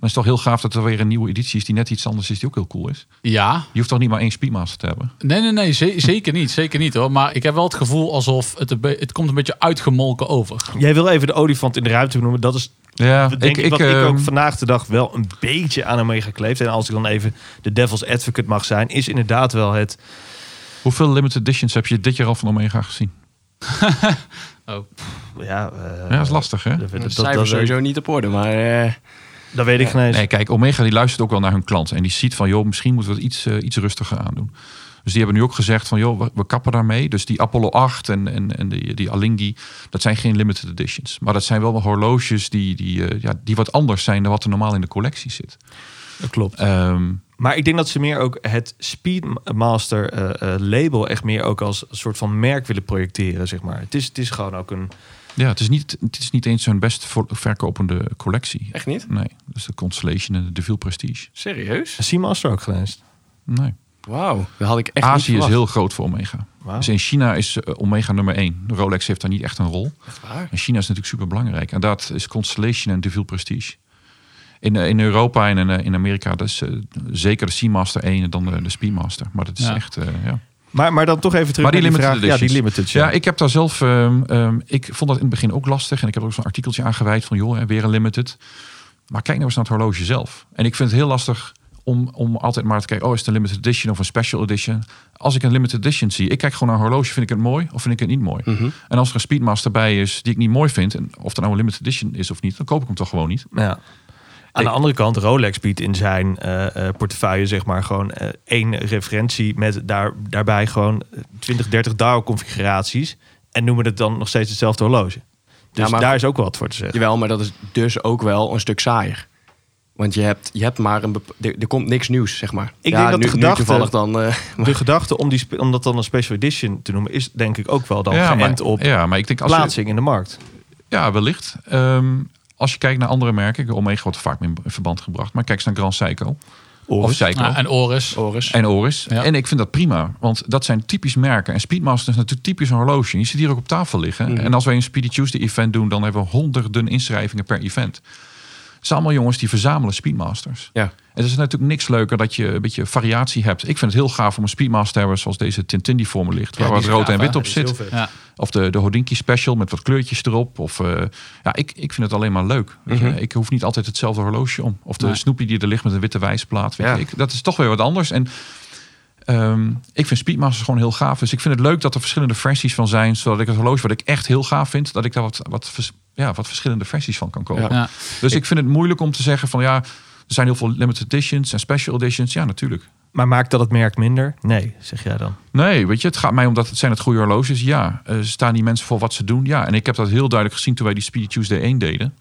dan is het toch heel gaaf dat er weer een nieuwe editie is die net iets anders is, die ook heel cool is. ja. Je hoeft toch niet maar één Speedmaster te hebben. Nee, nee, nee, ze- zeker niet. Zeker niet hoor. Maar ik heb wel het gevoel alsof het, het komt een beetje uitgemolken over. Jij wil even de olifant in de ruimte noemen. Dat is Ja, denk ik, wat ik ehm, ook vandaag de dag wel een beetje aan hem gekleefd. En als ik dan even de devil's advocate mag zijn, is inderdaad wel het... Hoeveel limited editions heb je dit jaar al van Omega gezien? *laughs* Oh. Ja, eh, Ja, dat is lastig hè? Dat, dat, Dat sowieso niet op orde, maar... eh, dat weet ik eens. Nee, kijk, Omega die luistert ook wel naar hun klant. En die ziet van, joh, misschien moeten we het iets, eh, iets rustiger aandoen. Dus die hebben nu ook gezegd van, joh, we, we kappen daarmee. Dus die Apollo 8 en, en, en die, die Alinghi, dat zijn geen limited editions. Maar dat zijn wel horloges die, die, eh, ja, die wat anders zijn dan wat er normaal in de collectie zit. Dat klopt. Ehm, Maar ik denk dat ze meer ook het Speedmaster eh, eh, label echt meer ook als een soort van merk willen projecteren, zeg maar. Het is, het is gewoon ook een... Ja, het is niet, het is niet eens hun best verkopende collectie. Echt niet? Nee, dus de Constellation en de DeVille Prestige. Serieus? Seamaster ook geweest. Nee. Wauw, dat had ik echt niet Azië is heel groot voor Omega. Dus in China is eh, Omega nummer één. De Rolex heeft daar niet echt een rol. Echt waar? En China is natuurlijk super belangrijk. En dat is Constellation en DeVille Prestige. In, eh, in Europa en in, eh, in Amerika, dat is eh, zeker de Seamaster 1 en dan de, de Speedmaster. Maar dat is Ja. echt, eh, ja. Maar, maar dan toch even terug Maar die naar limited vraag. Ja, die limited. Ja, ik heb daar zelf. ehm, ehm, ik vond dat in het begin ook lastig. En ik heb ook zo'n artikeltje aan gewijd van joh, weer een limited. Maar kijk nou eens naar het horloge zelf. En ik vind het heel lastig om, om altijd maar te kijken. Oh, is het een limited edition of een special edition? Als ik een limited edition zie, ik kijk gewoon naar een horloge. Vind ik het mooi of vind ik het niet mooi? Mhm. En als er een Speedmaster bij is die ik niet mooi vind, en of dat nou een limited edition is of niet, dan koop ik hem toch gewoon niet. Ja. Aan de andere kant, Rolex biedt in zijn eh, eh, portefeuille zeg maar gewoon eh, één referentie met daar, daarbij gewoon 20, 30 dial configuraties en noemen het dan nog steeds hetzelfde horloge. Dus Ja, maar- daar is ook wel wat voor te zeggen. Jawel, maar dat is dus ook wel een stuk saaier. Want je hebt, je hebt maar een... Er, er komt niks nieuws, zeg maar. Ik ja, denk dat nu, de gedachte- toevallig dan... eh, *laughs* De gedachte om, die, om dat dan een special edition te noemen is denk ik ook wel dan ja, geënt maar, op ja, maar ik denk als je, plaatsing in de markt. Ja, wellicht. Ehm, als je kijkt naar andere merken, Omega wordt vaak mee in verband gebracht, maar kijk eens naar Grand Seiko of. Seiko. Ja, en Oris. Oris. En Oris. Ja. En ik vind dat prima, want dat zijn typisch merken. En Speedmaster is natuurlijk typisch een horloge. Je ziet hier ook op tafel liggen. Mhm. En als wij een Speedy Tuesday event doen, dan hebben we honderden inschrijvingen per event. Het zijn allemaal jongens die verzamelen Speedmasters. Ja. En het is natuurlijk niks leuker dat je een beetje variatie hebt. Ik vind het heel gaaf om een Speedmaster te hebben zoals deze Tintin die voor me ligt. Waar wat rood gaaf, en wit op zit. Ja. Of de, de Hodinky Special met wat kleurtjes erop. Of, eh, ja, ik, ik vind het alleen maar leuk. Weet je. Mhm. Ik hoef niet altijd hetzelfde horloge om. Of de Nee. Snoopy die er ligt met een witte wijsplaat. Weet Ja. je. Ik, dat is toch weer wat anders. En ehm, ik vind Speedmasters gewoon heel gaaf. Dus ik vind het leuk dat er verschillende versies van zijn. Zodat ik het horloge wat ik echt heel gaaf vind. Dat ik daar wat, wat, vers- ja, wat verschillende versies van kan kopen. Ja. Ja. Dus ik vind het moeilijk om te zeggen van ja... Er zijn heel veel limited editions en special editions. Ja, natuurlijk. Maar maakt dat het merk minder? Nee, zeg jij dan. Nee, weet je, het gaat mij om dat het zijn het goede horloges. Ja, Eh, staan die mensen voor wat ze doen? Ja, en ik heb dat heel duidelijk gezien toen wij die Speedy Tuesday 1 deden.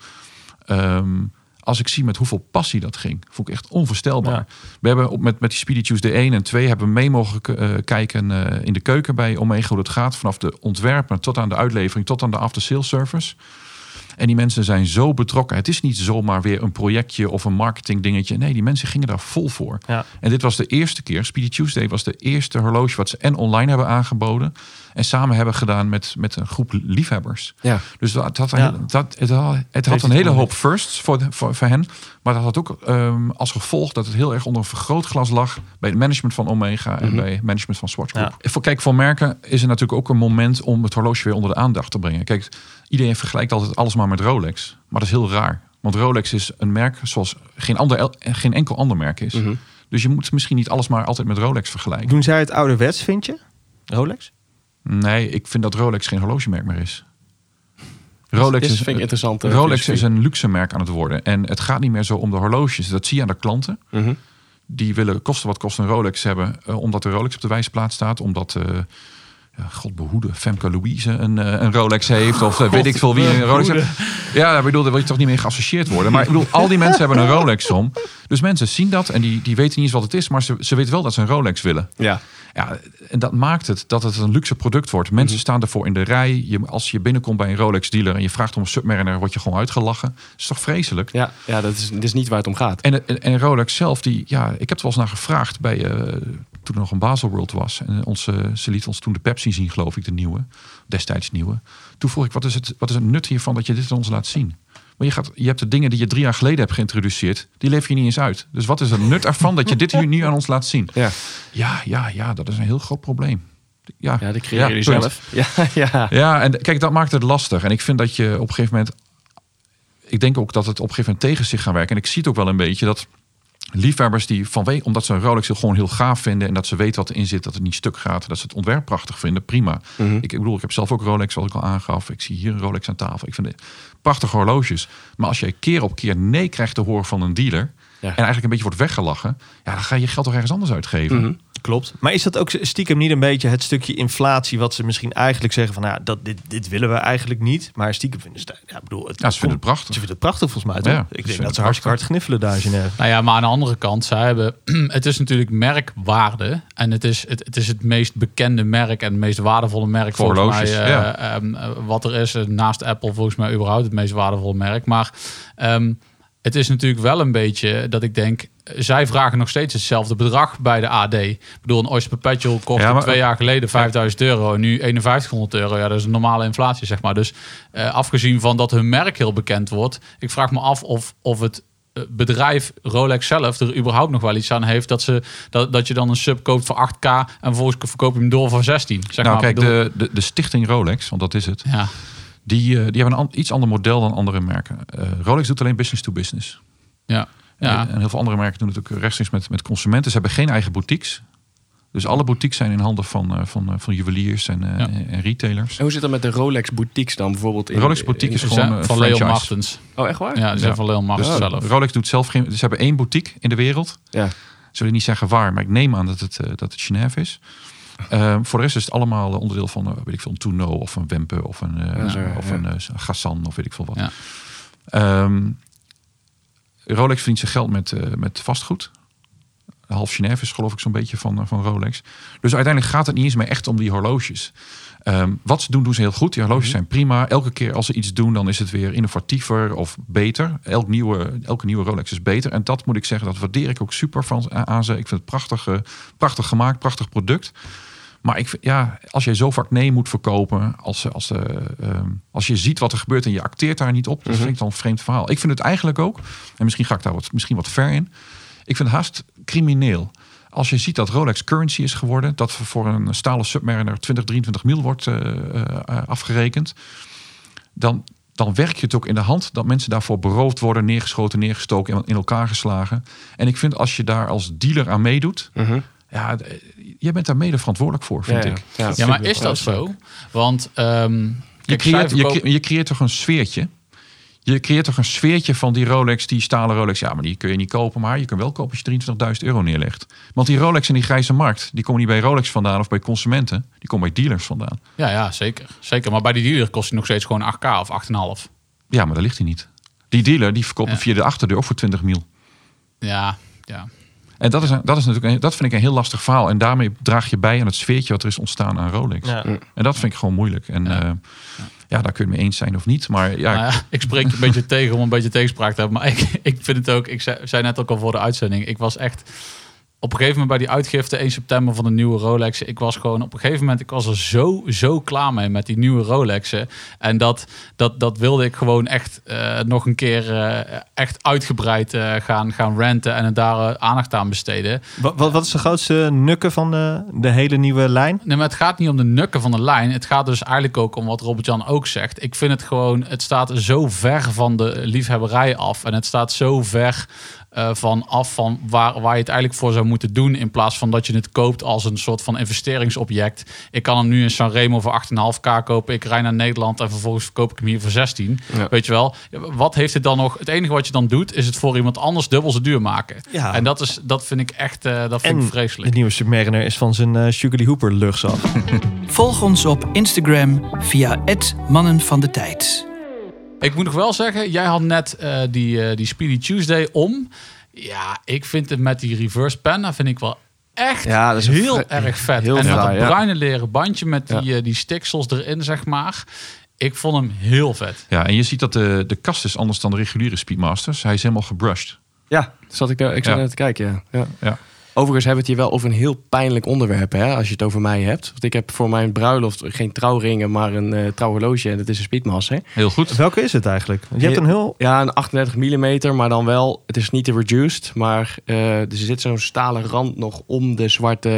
Ehm, als ik zie met hoeveel passie dat ging, vond ik echt onvoorstelbaar. Ja. We hebben op, met, met die Speedy Tuesday 1 en 2 hebben we mee mogen eh, kijken eh, in de keuken bij Omega hoe dat gaat. Vanaf de ontwerp tot aan de uitlevering, tot aan de after sales service. En die mensen zijn zo betrokken. Het is niet zomaar weer een projectje of een marketing dingetje. Nee, die mensen gingen daar vol voor. Ja. En dit was de eerste keer. Speedy Tuesday was de eerste horloge wat ze en online hebben aangeboden. En samen hebben gedaan met, met een groep liefhebbers. Ja. Dus dat, het had, een Ja. hele- dat, het had, het had een hele hoop firsts voor, de- voor, voor hen. Maar dat had ook ehm, als gevolg dat het heel erg onder een vergrootglas lag. Bij het management van Omega en Mhm. bij het management van Swatch Group. Ja. Voor, kijk, voor merken is er natuurlijk ook een moment om het horloge weer onder de aandacht te brengen. Kijk, iedereen vergelijkt altijd alles maar met Rolex. Maar dat is heel raar. Want Rolex is een merk zoals geen, ander, geen enkel ander merk is. Mhm. Dus je moet misschien niet alles maar altijd met Rolex vergelijken. Doen zij het ouderwets, vind je? Rolex? Nee, ik vind dat Rolex geen horlogemerk meer is. Rolex is, vind ik interessant. eh, Rolex is een luxe merk aan het worden. En het gaat niet meer zo om de horloges. Dat zie je aan de klanten. Mhm. Die willen kosten wat kost een Rolex hebben. eh, omdat de Rolex op de wijsplaat staat. Omdat, ja, god behoede, Femke Louise een, een Rolex heeft. Of weet ik veel wie een Rolex heeft. Ja, ik bedoel, daar wil je toch niet mee geassocieerd worden. Maar ik bedoel, al die mensen hebben een Rolex om. Dus mensen zien dat en die, die weten niet eens wat het is. Maar ze, ze weten wel dat ze een Rolex willen. Ja. Ja, en dat maakt het dat het een luxe product wordt. Mensen Mhm. staan ervoor in de rij. Je, als je binnenkomt bij een Rolex dealer en je vraagt om een Submariner, word je gewoon uitgelachen. Dat is toch vreselijk? Ja, ja dat, is, dat is niet waar het om gaat. En, en, en Rolex zelf, die, ja, ik heb er wel eens naar gevraagd bij, eh, toen er nog een Basel World was. En onze, ze liet ons toen de Pepsi zien, geloof ik, de nieuwe. Destijds nieuwe. Toen vroeg ik, wat is het, wat is het nut hiervan dat je dit aan ons laat zien? Maar je, gaat, je hebt de dingen die je drie jaar geleden hebt geïntroduceerd, die lever je niet eens uit. Dus wat is het nut ervan dat je dit hier nu aan ons laat zien? Ja, Ja, ja, ja, dat is een heel groot probleem. Ja, ja dat creëer je punt. zelf. Ja, ja. Ja, en kijk, dat maakt het lastig. En ik vind dat je op een gegeven moment. Ik denk ook dat het op een gegeven moment tegen zich gaat werken. En ik zie het ook wel een beetje dat liefhebbers die vanwege, omdat ze een Rolex heel- gewoon heel gaaf vinden en dat ze weten wat erin zit, dat het niet stuk gaat, dat ze het ontwerp prachtig vinden, prima. Mhm. Ik, ik bedoel, ik heb zelf ook Rolex, zoals ik al aangaf. Ik zie hier een Rolex aan tafel. Ik vind het prachtige horloges. Maar als je keer op keer nee krijgt te horen van een dealer. En eigenlijk een beetje wordt weggelachen, ja, dan ga je je geld toch ergens anders uitgeven. Mhm. Klopt. Maar is dat ook stiekem niet een beetje het stukje inflatie wat ze misschien eigenlijk zeggen van, nou, ja, dat, dit, dit willen we eigenlijk niet. Maar stiekem vinden ze, het- ja, ik bedoel, het, Ja, ze vinden het prachtig. Ze vinden het prachtig volgens mij, toch? Ja, ik denk dat ze het hartstikke hard gniffelen daar in Genève. Nou ja, maar aan de andere kant, zij hebben, *clears throat* het is natuurlijk merkwaarde. En het is het, het is het meest bekende merk en het meest waardevolle merk Voor volgens mij. eh, ja. ehm, eh, wat er is, eh, naast Apple volgens mij überhaupt het meest waardevolle merk. Maar ehm, het is natuurlijk wel een beetje dat ik denk, zij vragen nog steeds hetzelfde bedrag bij de AD. Ik bedoel, een Oyster Perpetual Ja, maar- twee jaar geleden 5000 euro en nu 5100 euro. Ja, dat is een normale inflatie, zeg maar. Dus eh, afgezien van dat hun merk heel bekend wordt, ik vraag me af of, of het eh, bedrijf Rolex zelf er überhaupt nog wel iets aan heeft dat, ze, dat, dat je dan een sub koopt voor 8k en vervolgens verkoop je hem door voor 16. Zeg nou, maar. kijk, de, de, de stichting Rolex, want dat is het, ja. Die, eh, die hebben een an- iets ander model dan andere merken. Eh, Rolex doet alleen business to business. Ja. Ja. En, heel veel andere merken doen het ook rechtstreeks met, met consumenten. Ze hebben geen eigen boutiques. Dus alle boutiques zijn in handen van, eh, van, van juweliers en, eh, Ja. en retailers. En hoe zit dat met de Rolex boutiques dan bijvoorbeeld? In, De Rolex boutique is Ze gewoon zijn van Leon. Martens. Oh, echt waar? Ja, die zijn Ja. van Leon Martens Dus zelf. Rolex doet zelf geen... Ze hebben één boutique in de wereld. Ja. Ze willen niet zeggen waar, maar ik neem aan dat het, dat het Genève is. Ehm, voor de rest is het allemaal eh, onderdeel van, eh, weet ik veel, een Tuno of een Wempe of een, eh, Ja, zo, of ja. een Gassan of weet ik veel wat. Ja. Ehm, Rolex verdient zijn geld met, eh, met vastgoed. Half Genève is geloof ik zo'n beetje van, van Rolex. Dus uiteindelijk gaat het niet eens meer echt om die horloges. Ehm, wat ze doen, doen ze heel goed. Die horloges zijn prima. Elke keer als ze iets doen, dan is het weer innovatiever of beter. Elk nieuwe, elke nieuwe Rolex is beter. En dat moet ik zeggen, dat waardeer ik ook super van, aan ze. Ik vind het prachtig, eh, prachtig gemaakt, prachtig product. Maar ik, ja, als jij zo vaak nee moet verkopen, als, als, eh, ehm, als je ziet wat er gebeurt en je acteert daar niet op, dat vind ik dan een vreemd verhaal. Ik vind het eigenlijk ook, en misschien ga ik daar wat, misschien wat ver in, ik vind het haast crimineel. Als je ziet dat Rolex currency is geworden, dat voor een stalen Submariner 20, 23 mil wordt eh, eh, afgerekend, dan, dan werk je het ook in de hand dat mensen daarvoor beroofd worden, neergeschoten, neergestoken en in elkaar geslagen. En ik vind als je daar als dealer aan meedoet, Mhm. ja, jij bent daar mede verantwoordelijk voor, vind Ja, ik. Ja, Ja, maar is dat zo? Want ehm Je creëert, je, creëert toch een sfeertje. Je creëert toch een sfeertje van die Rolex, die stalen Rolex. Ja, maar die kun je niet kopen, maar je kan wel kopen als je 23.000 euro neerlegt. Want die Rolex en die grijze markt, die komen niet bij Rolex vandaan of bij consumenten. Die komen bij dealers vandaan. Ja, ja, zeker. zeker. Maar bij die dealer kost hij nog steeds gewoon 8k of 8,5. Ja, maar daar ligt hij niet. Die dealer, die verkoopt hem Ja. via de achterdeur ook voor 20 mil. Ja, ja. En dat, is, een- dat, is natuurlijk een, dat vind ik een heel lastig verhaal. En daarmee draag je bij aan het sfeertje wat er is ontstaan aan Rolex. Ja. En dat vind ik gewoon moeilijk. En Ja. ja, ja daar kun je het mee eens zijn of niet. Maar ja, Nou ja, ik spreek je een beetje *laughs* tegen om een beetje tegenspraak te hebben. Maar ik, ik vind het ook, ik zei, zei net ook al voor de uitzending, ik was echt op een gegeven moment bij die uitgifte 1 september van de nieuwe Rolex. Ik was gewoon op een gegeven moment, ik was er zo, zo klaar mee met die nieuwe Rolexen. En dat, dat, dat wilde ik gewoon echt eh, nog een keer eh, echt uitgebreid eh, gaan, gaan renten en daar aandacht aan besteden. Wat, wat, wat is de grootste nukken van de, de hele nieuwe lijn? Nee, maar het gaat niet om de nukken van de lijn. Het gaat dus eigenlijk ook om wat Robert-Jan ook zegt. Ik vind het gewoon, het staat zo ver van de liefhebberij af. En het staat zo ver eh, van af van waar, waar je het eigenlijk voor zou moeten doen. In plaats van dat je het koopt als een soort van investeringsobject. Ik kan hem nu in Sanremo voor 8,5k kopen. Ik rij naar Nederland en vervolgens verkoop ik hem hier voor 16. Ja. Weet je wel? Wat heeft het dan nog? Het enige wat je dan doet, is het voor iemand anders dubbel zo duur maken. Ja. En dat, is, dat vind ik echt eh, dat vind En ik vreselijk. de nieuwe Submariner is van zijn Sugarly Hooper luchts *laughs* af. Volg ons op Instagram via het Mannen van de Tijd. Ik moet nog wel zeggen, jij had net eh, die, eh, die Speedy Tuesday om. Ja, ik vind het met die reverse penna vind ik wel echt Ja, dat is heel erg vet. heel en met dat ja. bruine leren bandje met die, eh, die stiksels erin, zeg maar. Ik vond hem heel vet. ja, en je ziet dat de, de kast is anders dan de reguliere Speedmasters. Hij is helemaal gebrushed. Ja, zat ik, daar, ik zat Ja. net te kijken. Ja. Ja. Overigens hebben we het hier wel over een heel pijnlijk onderwerp, hè, als je het over mij hebt. Want ik heb voor mijn bruiloft geen trouwringen, maar een eh trouwhorloge. En dat is een Speedmaster. Heel goed. Welke is het eigenlijk? Je hebt een heel... Ja, een 38 mm, maar dan wel, het is niet de reduced, maar eh, er zit zo'n stalen rand nog om de zwarte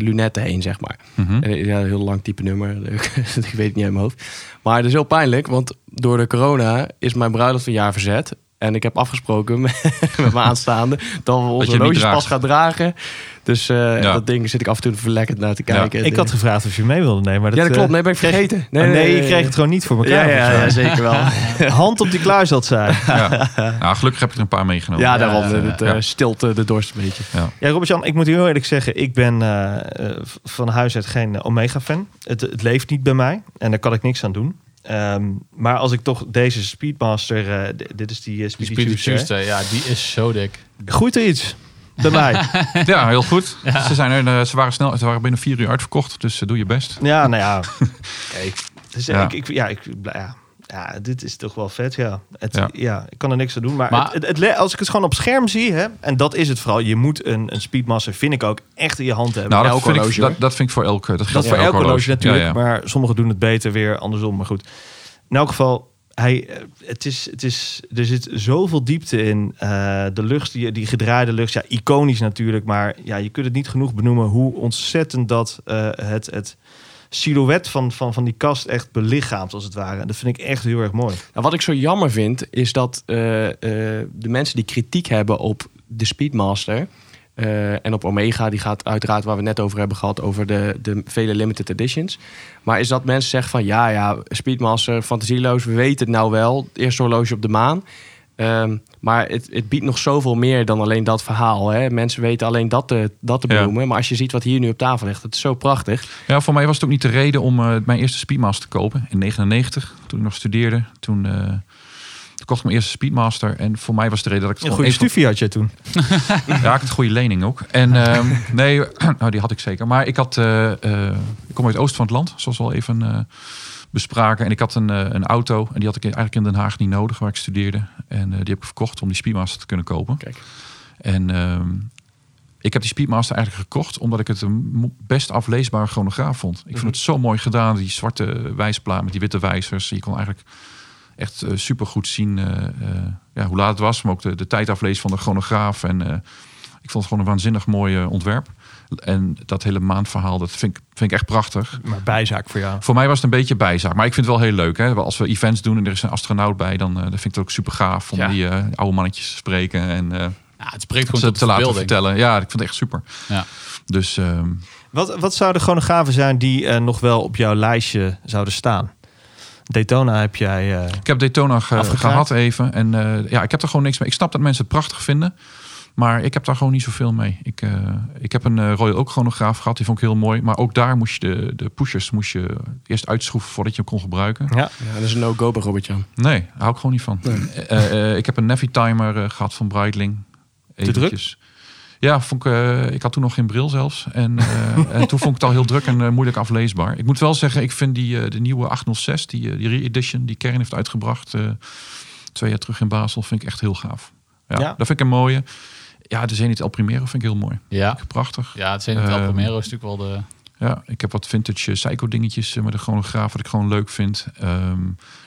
lunetten heen, zeg maar. Mhm. En, Ja, een heel lang type nummer, *laughs* ik weet het niet uit mijn hoofd. Maar het is heel pijnlijk, want door de corona is mijn bruiloft een jaar verzet. En ik heb afgesproken met, *laughs* met mijn *laughs* aanstaande dat we onze horloges draagt. pas gaan dragen. Dus eh, Ja. dat ding zit ik af en toe verlekkerd naar te kijken. Ik had gevraagd of je mee wilde nemen. Maar dat, ja, dat klopt. eh, Nee, ben ik vergeten. Nee, nee, je kreeg het gewoon niet voor ja, elkaar. ja, ja, zeker wel. *laughs* Hand op die kluis had zij. Ja. Nou, gelukkig heb ik er een paar meegenomen. Ja, daarom. ja, het ja. eh, stilt eh, de dorst een beetje. Ja, Robert-Jan, ik moet heel eerlijk zeggen, ik ben van huis uit geen Omega-fan. Het, het leeft niet bij mij en daar kan ik niks aan doen. Ehm, maar als ik toch deze Speedmaster, eh, dit is die eh, Die Speedy, Tuesday. Ja, die is zo dik. Groeit er iets bij *laughs* mij? Ja, heel goed. Ze, zijn er, eh, ze, waren snel, ze waren binnen vier uur uitverkocht, dus doe je best. Ja, nou ja. *laughs* Kijk, dus, Ja. Ik, ik, ja, ik, ja, ja, dit is toch wel vet, ja. Het, ja. Ja. ik kan er niks aan doen. Maar, Maar- het, het, het le- als ik het gewoon op scherm zie, hè, en dat is het vooral. Je moet een, een Speedmaster, vind ik ook, echt in je hand hebben. Nou, dat vind, ik, dat, vind ik voor elke. Dat geldt Dat voor elk horloge natuurlijk, Ja, ja. maar sommigen doen het beter weer andersom. Maar goed, in elk geval, hij, eh, het is, het is, er zit zoveel diepte in. Eh, de lucht, die, die gedraaide lucht, ja, iconisch natuurlijk. Maar ja, je kunt het niet genoeg benoemen hoe ontzettend dat eh, het, het silhouet van, van, van die kast echt belichaamt, als het ware. En dat vind ik echt heel erg mooi. Wat ik zo jammer vind, is dat eh, eh, de mensen die kritiek hebben op de Speedmaster eh, en op Omega, die gaat uiteraard waar we net over hebben gehad, over de, de vele limited editions. Maar is dat mensen zeggen van ja, ja, Speedmaster, fantasieloos, we weten het nou wel, het eerste horloge op de maan. Ehm, maar het, het biedt nog zoveel meer dan alleen dat verhaal. Hè? Mensen weten alleen dat te, dat te Ja. benoemen. Maar als je ziet wat hier nu op tafel ligt, het is zo prachtig. Ja, voor mij was het ook niet de reden om eh, mijn eerste Speedmaster te kopen. In 99, toen ik nog studeerde. Toen, eh, toen kocht ik mijn eerste Speedmaster. En voor mij was de reden dat ik het Een gewoon goede even- stufie had je toen. *laughs* Ja, ik had een goede lening ook. En ehm, *laughs* nee, *clears throat* nou, die had ik zeker. Maar ik had, eh, eh, ik kom uit het oosten van het land, zoals al even eh, bespraken. En ik had een, eh, een auto en die had ik eigenlijk in Den Haag niet nodig, waar ik studeerde. En eh, die heb ik verkocht om die Speedmaster te kunnen kopen. Kijk. En ehm, ik heb die Speedmaster eigenlijk gekocht omdat ik het een best afleesbare chronograaf vond. Ik vond het zo mooi gedaan, die zwarte wijsplaat met die witte wijzers. Je kon eigenlijk echt super supergoed zien eh, eh, ja, hoe laat het was, maar ook de, de tijd aflezen van de chronograaf. En eh, ik vond het gewoon een waanzinnig mooi eh, ontwerp. En dat hele maandverhaal, dat vind ik, vind ik echt prachtig. Maar bijzaak voor jou. Voor mij was het een beetje bijzaak. Maar ik vind het wel heel leuk. Hè? Als we events doen en er is een astronaut bij, dan, eh, dan vind ik het ook super gaaf om Ja. die eh, oude mannetjes te spreken. En eh, Ja, het spreekt gewoon ze tot te laten vertellen. Ja, ik vind het echt super. Ja. Dus ehm, Wat, wat zouden chronografen zijn die eh, nog wel op jouw lijstje zouden staan? Daytona heb jij... eh, ik heb Daytona ge- Afgekraakt? gehad even. En eh, ja, ik heb er gewoon niks mee. Ik snap dat mensen het prachtig vinden. Maar ik heb daar gewoon niet zoveel mee. Ik, eh, ik heb een eh, Royal Oak chronograaf gehad. Die vond ik heel mooi. Maar ook daar moest je de, de pushers moest je eerst uitschroeven voordat je hem kon gebruiken. ja. Ja, dat is een no-go bij Robert-Jan. Nee, daar hou ik gewoon niet van. Eh, ik heb een Navi timer eh, gehad van Breitling. druk? Eventjes. Ja, vond ik, ik had toen nog geen bril zelfs. En, *laughs* en toen vond ik het al heel druk en moeilijk afleesbaar. Ik moet wel zeggen, ik vind die, de nieuwe 806, die, die re-edition die Kern heeft uitgebracht, twee jaar terug in Basel, vind ik echt heel gaaf. Ja, Ja. dat vind ik een mooie. Ja, de Zenith El Primero vind ik heel mooi. Ja, Prachtig. ja het zijn het Ehm, El Primero is natuurlijk wel de... Ja, ik heb wat vintage uh, psycho dingetjes eh, met een chronograaf wat ik gewoon leuk vind. Ehm,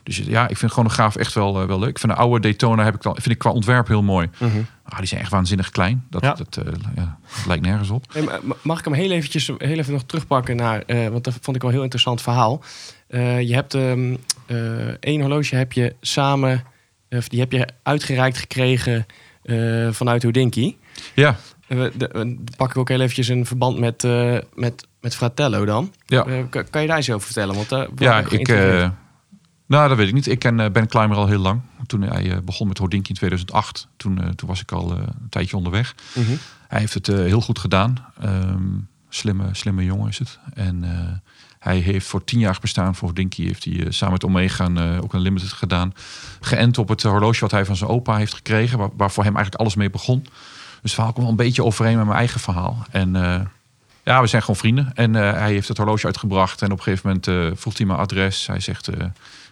dus ja, ik vind chronograaf echt wel, eh, wel leuk. Ik vind de oude Daytona heb ik wel, vind ik qua ontwerp heel mooi. Ah, die zijn echt waanzinnig klein. Dat, Ja. dat, eh, ja, dat lijkt nergens op. Hey, mag ik hem heel eventjes heel even nog terugpakken naar, eh, want dat vond ik wel een heel interessant verhaal. Eh, je hebt ehm, eh, één horloge heb je samen, of die heb je uitgereikt gekregen eh, vanuit Houdinki. Ja, de, eh, pak ik ook heel eventjes in verband met, eh, met, met Fratello dan. ja. Kan, kan je daar eens over vertellen? Want daar ja ik nou, dat weet ik niet. Ik ken Ben Clymer al heel lang. Toen hij begon met Houdinki in 2008, toen, toen was ik al een tijdje onderweg. Mhm. Hij heeft het heel goed gedaan. Ehm, slimme, slimme jongen is het. En hij heeft voor tien jaar bestaan voor Dinky heeft hij eh, samen met Omega eh, ook een limited gedaan. Geënt op het horloge wat hij van zijn opa heeft gekregen, waar, voor hem eigenlijk alles mee begon. Dus het verhaal komt wel een beetje overeen met mijn eigen verhaal. En eh, ja, we zijn gewoon vrienden. En eh, hij heeft het horloge uitgebracht. En op een gegeven moment eh, vroeg hij mijn adres. Hij zegt, eh,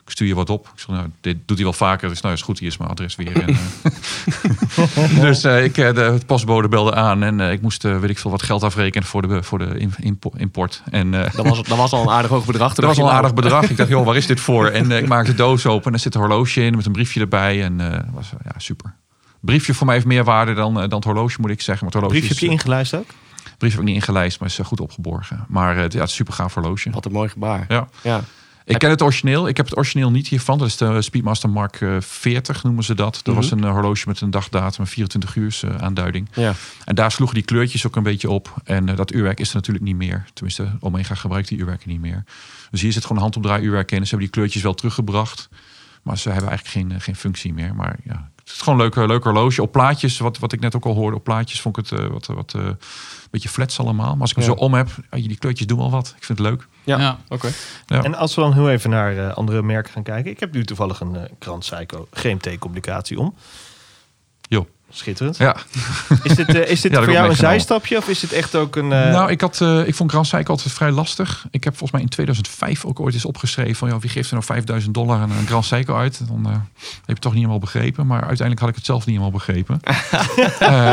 ik stuur je wat op. Ik zeg, nou, dit doet hij wel vaker. Dus nou is goed, hier is mijn adres weer. En, eh, *laughs* *laughs* dus eh, ik, eh, de het postbode belde aan. En ik moest, weet ik veel, wat geld afrekenen voor de, voor de import. En dat, was, dat was al een aardig hoog bedrag. *laughs* Dat was al een aardig bedrag. Ik dacht, joh, waar is dit voor? En ik maakte de doos open en er zit een horloge in met een briefje erbij. En was ja, super. Briefje voor mij heeft meer waarde dan, dan het horloge, moet ik zeggen. Maar het horloge briefje heb je ingelijst ook? brief heb ik niet ingelijst, maar is goed opgeborgen. Maar ja, het is super gaaf horloge. Wat een mooi gebaar. Ja. Ja. Ik ken het origineel. Ik heb het origineel niet hiervan. Dat is de Speedmaster Mark eh, 40, noemen ze dat. Dat was een eh, horloge met een dagdatum, een 24 uur eh, aanduiding. Ja. En daar sloegen die kleurtjes ook een beetje op. En eh, dat uurwerk is er natuurlijk niet meer. Tenminste, Omega gebruikt die uurwerken niet meer. Dus hier zit gewoon een handopdraai uurwerk in. Ze hebben die kleurtjes wel teruggebracht. Maar ze hebben eigenlijk geen, eh, geen functie meer. Maar ja, het is gewoon een leuk, leuk horloge. Op plaatjes, wat, wat ik net ook al hoorde, op plaatjes vond ik het eh, wat, wat eh, een beetje flats allemaal. Maar als ik hem Ja. zo om heb, ah, die kleurtjes doen wel wat. Ik vind het leuk. Ja, Ja. oké. Ja. En als we dan heel even naar eh, andere merken gaan kijken. Ik heb nu toevallig een eh Grand Psycho GMT-complicatie om. Schitterend. Ja. Is dit, eh, is dit *laughs* Ja, voor jou een zijstapje of is dit echt ook een... eh, Nou, ik, had, eh, ik vond Grand Psycho altijd vrij lastig. Ik heb volgens mij in 2005 ook ooit eens opgeschreven van... Ja, wie geeft er nou 5000 dollar aan een Grand Psycho uit? Dan heb je het toch niet helemaal begrepen. Maar uiteindelijk had ik het zelf niet helemaal begrepen. *laughs*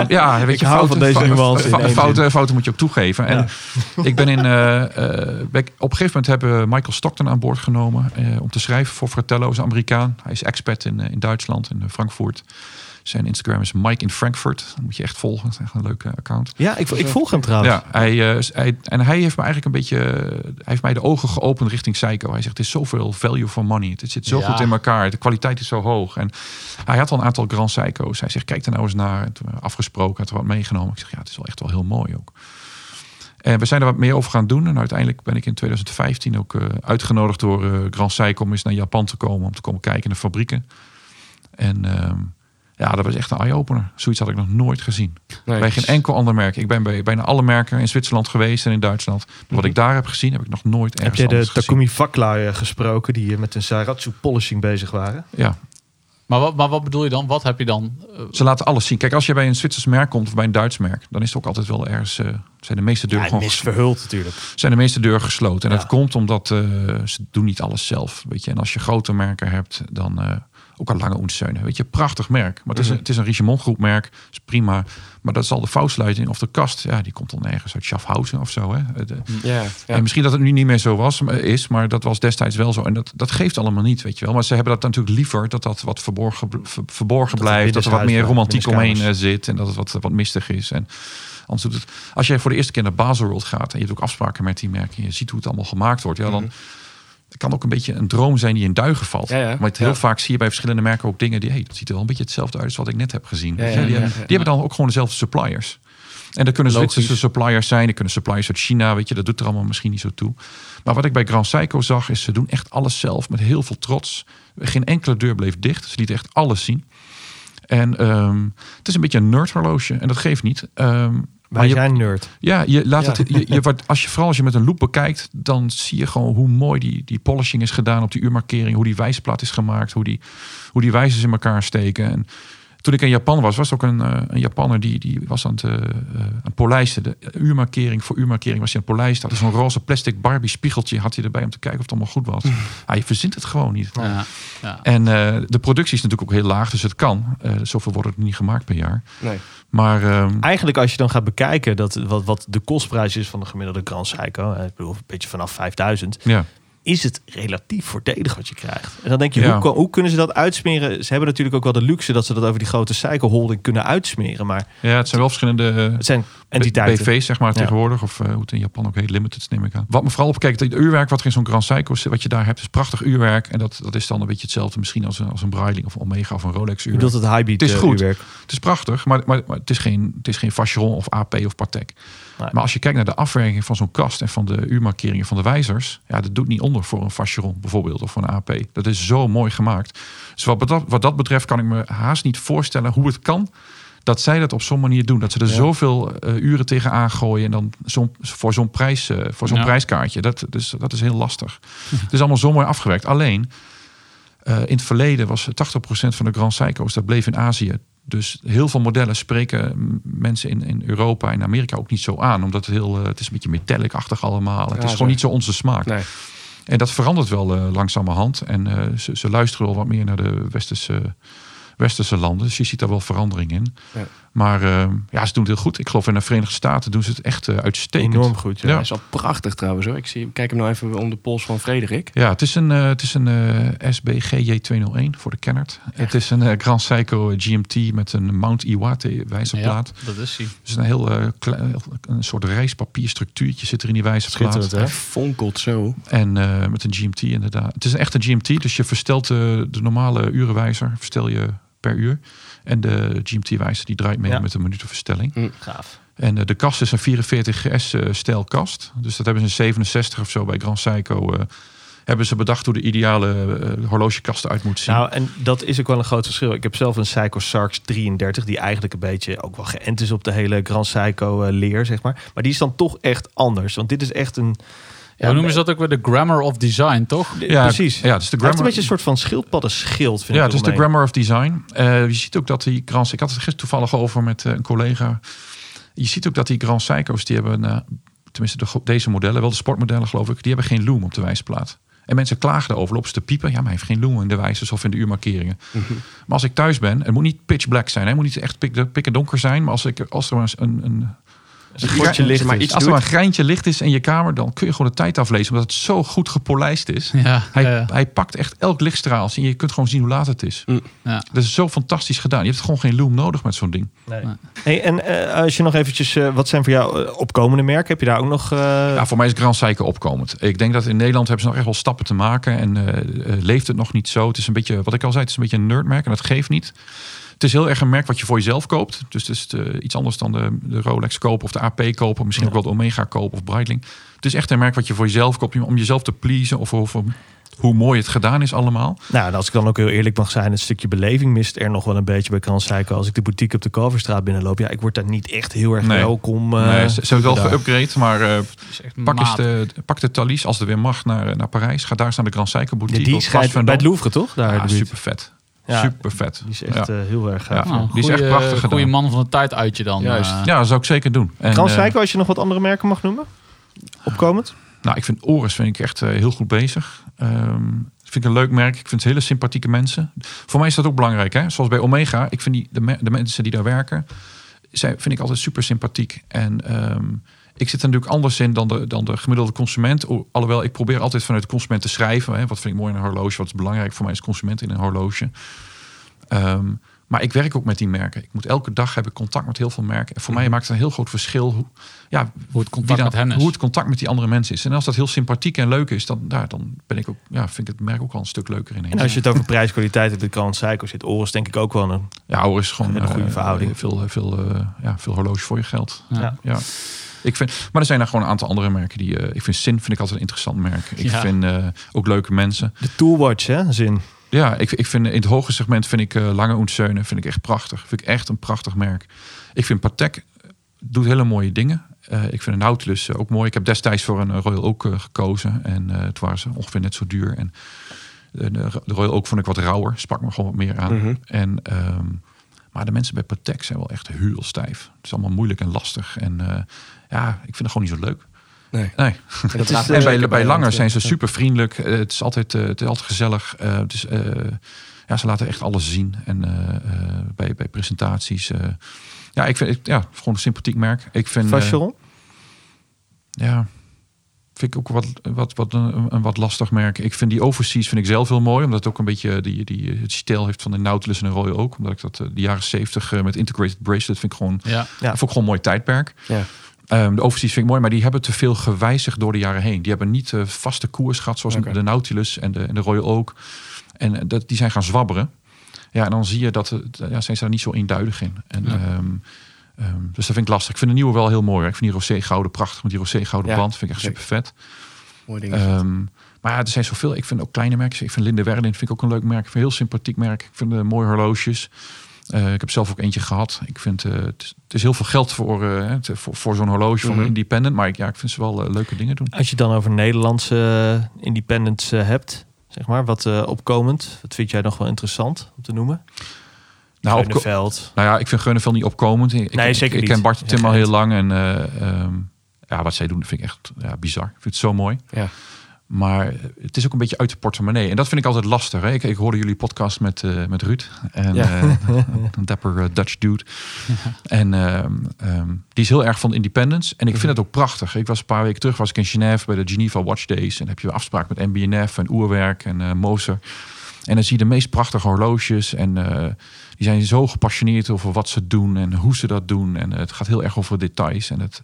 Ja, weet je, hou fouten, van deze nuance fouten, fouten moet je ook toegeven. En *laughs* ik ben in... op een gegeven moment hebben we Michael Stockton aan boord genomen... om te schrijven voor Fratello, is Amerikaan. Hij is expert in, in Duitsland, in Frankfurt. Zijn Instagram is Mike in Frankfurt. Dat moet je echt volgen. Dat is echt een leuke account. Ja, ik, ik volg hem trouwens. Ja, hij, eh, hij, en hij heeft me eigenlijk een beetje. Hij heeft mij de ogen geopend richting Psycho. Hij zegt: Het is zoveel value for money. Het zit zo Ja. goed in elkaar. De kwaliteit is zo hoog. En hij had al een aantal Grand Psycho's. Hij zegt: Kijk er nou eens naar. En toen we afgesproken, had er wat meegenomen. Ik zeg: Ja, het is wel echt wel heel mooi ook. En we zijn er wat meer over gaan doen. En uiteindelijk ben ik in 2015 ook eh, uitgenodigd door eh, Grand Psycho om eens naar Japan te komen. Om te komen kijken in de fabrieken. En ehm, ja, dat was echt een eye-opener. Zoiets had ik nog nooit gezien. Nee. Bij geen enkel ander merk. Ik ben bij bijna alle merken in Zwitserland geweest en in Duitsland. Wat ik daar heb gezien, heb ik nog nooit Heb ergens jij de anders gezien. Takumi vaklui eh, gesproken die eh, met een Saratsu polishing bezig waren? Ja, Maar wat, maar wat bedoel je dan? Wat heb je dan? eh, ze laten alles zien. Kijk, als je bij een Zwitsers merk komt of bij een Duits merk, dan is het ook altijd wel ergens. eh, zijn de meeste deuren Ja, gewoon misverhuld natuurlijk. zijn de meeste deuren gesloten. En Ja. dat komt omdat eh, ze doen niet alles zelf. Weet je, en als je grote merken hebt, dan eh, ook al lange ondersteunen. Weet je, prachtig merk. Maar het is, een, het is een Richemont groep merk, is prima. Maar dat zal de vouwsluiting of de kast, ja, die komt dan ergens uit Schaffhausen of zo. Hè. De- Ja, ja. En misschien dat het nu niet meer zo was, maar- is, maar dat was destijds wel zo. En dat, dat geeft allemaal niet, weet je wel. Maar ze hebben dat natuurlijk liever, dat dat wat verborgen, ver- verborgen Dat blijft. Dat er wat meer romantiek omheen eh, zit. En dat het wat, wat mistig is. En anders doet het, als jij voor de eerste keer naar Baselworld gaat en je hebt ook afspraken met die merken. En je ziet hoe het allemaal gemaakt wordt. Ja, dan het kan ook een beetje een droom zijn die in duigen valt. Ja, ja. Maar het, heel Ja. vaak zie je bij verschillende merken ook dingen die, hey, dat ziet er wel een beetje hetzelfde uit als wat ik net heb gezien. Die, die hebben dan ook gewoon dezelfde suppliers. En dat kunnen Logisch. Zwitserse suppliers zijn, die kunnen suppliers uit China, weet je, dat doet er allemaal misschien niet zo toe. Maar wat ik bij Grand Psycho zag, is ze doen echt alles zelf met heel veel trots. Geen enkele deur bleef dicht. Ze lieten echt alles zien. En ehm, het is een beetje een nerdhorloge en dat geeft niet. Ehm, Wij je, zijn nerd. ja, je laat Ja. het. Je, je, als je vooral als je met een loop bekijkt, dan zie je gewoon hoe mooi die, die polishing is gedaan op die uurmarkering, hoe die wijsplaat is gemaakt, hoe die, hoe die wijzers in elkaar steken. En toen ik in Japan was, was er ook een, eh, een Japanner die, die was aan het, eh, eh, aan het polijsten. De uurmarkering voor uurmarkering was hij aan het polijsten. Hij zo'n roze plastic Barbie spiegeltje had hij erbij om te kijken of het allemaal goed was. Ah, je verzint het gewoon niet. ja, ja. En eh, de productie is natuurlijk ook heel laag, dus het kan. Eh, zoveel wordt het niet gemaakt per jaar. Nee. Maar ehm, Eigenlijk als je dan gaat bekijken dat, wat, wat de kostprijs is van de gemiddelde Grand eh, Ik bedoel, een beetje vanaf 5000. ja. Is het relatief voordelig wat je krijgt. En dan denk je, Ja. hoe, hoe kunnen ze dat uitsmeren? Ze hebben natuurlijk ook wel de luxe dat ze dat over die grote cycle holding kunnen uitsmeren. Maar ja, het zijn wel verschillende eh, het zijn entiteiten. BV's, zeg maar, Ja. tegenwoordig. Of eh, hoe het in Japan ook heet, limiteds neem ik aan. Wat me vooral opkijkt, het uurwerk wat er in zo'n Grand zit, wat je daar hebt, is prachtig uurwerk. En dat, dat is dan een beetje hetzelfde misschien als een, als een Breitling of Omega of een Rolex Je uurwerk. bedoelt het high beat Het is eh, goed. uurwerk. Het is prachtig, maar, maar, maar het is geen, het is geen Vacheron of AP of Patek. Nee. Maar als je kijkt naar de afwerking van zo'n kast en van de uurmarkeringen van de wijzers, ja, dat doet niet onder voor een Vacheron bijvoorbeeld of voor een AP. Dat is zo mooi gemaakt. Dus wat dat, wat dat betreft kan ik me haast niet voorstellen hoe het kan dat zij dat op zo'n manier doen. Dat ze er Ja. zoveel eh, uren tegenaan gooien en dan voor zo'n prijs, eh, voor zo'n Ja. prijskaartje. Dat, dus, dat is heel lastig. het is allemaal zo mooi afgewerkt. Alleen eh, in het verleden was 80% van de Grand Psycho's dat bleef in Azië. Dus heel veel modellen spreken mensen in, in Europa en Amerika ook niet zo aan. Omdat het heel, eh, het is een beetje metallic-achtig allemaal. Het Ja, is zo. gewoon niet zo onze smaak. Nee. En dat verandert wel eh, langzamerhand. En eh, ze, ze luisteren wel wat meer naar de westerse, westerse landen. Dus je ziet daar wel verandering in. Ja. Maar eh, ja, ze doen het heel goed. Ik geloof in de Verenigde Staten doen ze het echt eh, uitstekend. Enorm goed. Ja. Ja. Hij is al prachtig trouwens hoor. Ik, zie, ik kijk hem nou even om de pols van Frederik. Ja, het is een, eh, het is een eh, SBGJ201 voor de kennert. Het is een Grand Seiko GMT met een Mount Iwate wijzerplaat. Ja, dat is hij. Dus een heel klein, een soort rijspapierstructuurtje zit er in die wijzerplaat. Schitterend, Hij fonkelt zo. En eh, met een GMT inderdaad. Het is een echte GMT, dus je verstelt de, de normale urenwijzer verstel je per uur. En de GMT-wijzer die draait mee Ja. met een minutenverstelling. Gaaf. En eh, de kast is een 44S eh, stijl kast. Dus dat hebben ze in 67 of zo bij Grand Seiko. eh, hebben ze bedacht hoe de ideale horlogekast eruit moet zien. Nou, en dat is ook wel een groot verschil. Ik heb zelf een Seiko Sarks 33, die eigenlijk een beetje ook wel geënt is op de hele Grand Seiko eh, leer, zeg maar. Maar die is dan toch echt anders. Want dit is echt een... Ja, hoe noemen ze dat ook weer? De grammar of design, toch? Ja, precies. Ja, het is de Hij heeft grammar. een beetje een soort van schildpaddenschild, vind Ja, ik. het is de grammar of design. Eh, je ziet ook dat die Grand Ik had het gisteren toevallig over met eh, een collega. Je ziet ook dat die Grand Seiko's, die hebben, eh, tenminste de, deze modellen, wel de sportmodellen geloof ik, die hebben geen loom op de wijsplaat. En mensen klaagden erover, lopen ze te piepen. Ja, maar hij heeft geen loom in de wijzers of in de uurmarkeringen. Maar als ik thuis ben, het moet niet pitch black zijn. hè. Het moet niet echt pik, pikken donker zijn. Maar als, ik, als er maar eens Een potje licht maar is. als er maar een greintje licht is in je kamer, dan kun je gewoon de tijd aflezen. Omdat het zo goed gepolijst is. Ja, Hij, ja. hij pakt echt elk lichtstraal en je kunt gewoon zien hoe laat het is. Ja. Dat is zo fantastisch gedaan. Je hebt gewoon geen loom nodig met zo'n ding. Nee. Nee. Hey, en eh, als je nog eventjes, eh, wat zijn voor jou eh, opkomende merken? Heb je daar ook nog... eh, Ja, voor mij is Grand Seiko opkomend. Ik denk dat in Nederland hebben ze nog echt wel stappen te maken. En leeft het nog niet zo. Het is een beetje, wat ik al zei, het is een beetje een nerdmerk. En dat geeft niet. Het is heel erg een merk wat je voor jezelf koopt. Dus het is iets anders dan de, de Rolex kopen of de AP kopen. Misschien ook wel de Omega kopen of Breitling. Het is echt een merk wat je voor jezelf koopt. Om jezelf te pleasen of, of om- hoe mooi het gedaan is allemaal. Nou, en als ik dan ook heel eerlijk mag zijn, het stukje beleving mist er nog wel een beetje bij Grand Seiko. Als ik de boutique op de Kalverstraat binnenloop, ja, ik word daar niet echt heel erg Nee. welkom. eh, nee, ze, ze hebben wel geüpgrade, maar eh, is echt pak, eens de, pak de Thalys als het weer mag naar, naar Parijs. Ga daar eens naar de Grand Seiko Ja, boutique. die op schijnt Place bij het. Louvre, toch? Daar Ja, super vet. Ja, super vet. Die is echt Ja. eh, heel erg gaaf. Ja. Nou, die is echt prachtig Goeie gedaan. man van de tijd uit je dan. Juist. eh. Ja, dat zou ik zeker doen. En, eh, als je nog wat andere merken mag noemen? Opkomend? nou, ik vind Oris vind ik echt eh, heel goed bezig. Ehm vind ik een leuk merk. Ik vind hele sympathieke mensen. Voor mij is dat ook belangrijk. Hè? Zoals bij Omega. Ik vind die, de, me- de mensen die daar werken, zij vind ik altijd super sympathiek. En ehm, ik zit er natuurlijk anders in dan de, dan de gemiddelde consument. Alhoewel, ik probeer altijd vanuit de consument te schrijven. Hè? Wat vind ik mooi in een horloge? Wat is belangrijk voor mij als consument in een horloge? Ehm, maar ik werk ook met die merken. Ik moet elke dag heb ik contact met heel veel merken. En voor mij maakt het een heel groot verschil hoe, ja, Hoe het contact met hen is. Hoe het contact met die andere mensen is. En als dat heel sympathiek en leuk is, dan, daar, dan ben ik ook, ja, vind ik het merk ook wel een stuk leuker ineens. En als je het over prijskwaliteit hebt, de Grand Seiko zit Oris denk ik ook wel een... Ja, hoor, is gewoon Een goede eh, verhouding. Veel, veel, eh, ja, veel horloge voor je geld. Ja. Ja. Ik vind, maar er zijn er gewoon een aantal andere merken die. eh, ik vind Sin vind ik altijd een interessant merk. Ik Ja. vind eh, ook leuke mensen. De Toolwatch, hè? Zin. Ja, ik, ik vind in het hoge segment vind ik eh, Lange Oenseunen vind ik echt prachtig. Vind ik echt een prachtig merk. Ik vind Patek doet hele mooie dingen. Eh, ik vind de Nautilus ook mooi. Ik heb destijds voor een Royal Oak gekozen en eh het waren ze ongeveer net zo duur. En de, Royal Oak vond ik wat rauwer, sprak me gewoon wat meer aan. Mhm. En ehm, maar de mensen bij Patek zijn wel echt heel stijf. Het is allemaal moeilijk en lastig. En eh, ja, ik vind het gewoon niet zo leuk. Nee. Nee. Dat En bij, bij Langer zijn ze super vriendelijk. Eh, het, is altijd, eh, het is altijd gezellig. Eh, het is, eh, ja, ze laten echt alles zien. En eh, eh, bij, bij presentaties. eh, ja, ik vind het ja, gewoon een sympathiek merk. Ik vind. Vacheron? ja, vind ik ook wat, wat, wat een, een wat lastig merk. Ik vind die overseas vind ik zelf heel mooi. Omdat het ook een beetje die, die, het stijl heeft van de Nautilus en de Royal ook. Omdat ik dat de jaren 70 met integrated bracelet vind ik gewoon, Ja. Ja. ja. vond ik gewoon een mooi tijdperk. Ja. Ehm, de overseas vind ik mooi, maar die hebben te veel gewijzigd door de jaren heen. Die hebben niet eh, vaste koers gehad, zoals de Nautilus en de, en de Royal Oak. En eh, dat, die zijn gaan zwabberen. Ja, en dan zie je dat het, ja, zijn ze daar niet zo eenduidig in. En, Ja. ehm, ehm, dus dat vind ik lastig. Ik vind de nieuwe wel heel mooi. hoor. Ik vind die rosé gouden prachtig met die rosé gouden Ja, band. Vind ik echt super vet. Mooi ding. Maar ja, er zijn zoveel. Ik vind ook kleine merken. Ik vind Linde Werlin vind ik ook een leuk merk. Ik vind een heel sympathiek merk. Ik vind de mooie horloges. Eh, ik heb zelf ook eentje gehad. Ik vind eh, het, is, heel veel geld voor, eh, het- voor, voor zo'n horloge van Mhm. een independent. Maar ik, ja, ik vind ze wel leuke dingen doen. Als je dan over Nederlandse independents hebt, zeg maar, wat opkomend. Wat vind jij nog wel interessant om te noemen? Nou, nou ja, ik vind Geunenvel niet opkomend. Ik, Nee, ik- zeker ik, niet. ken Bart Tim al heel lang. En eh, ehm, ja, wat zij doen vind ik echt ja, bizar. Ik vind het zo mooi. Ja. Maar het is ook een beetje uit de portemonnee. En dat vind ik altijd lastig. Hè? Ik, ik hoorde jullie podcast met, eh, met Ruud. En Ja. eh, *laughs* een dapper eh, Dutch dude. En ehm, ehm, die is heel erg van independence. En ik vind het ook prachtig. Ik was een paar weken terug was ik in Genève bij de Geneva Watch Days. En dan heb je afspraak met MBNF en Oerwerk en Moser. En dan zie je de meest prachtige horloges. En die zijn zo gepassioneerd over wat ze doen en hoe ze dat doen. En het gaat heel erg over details. En het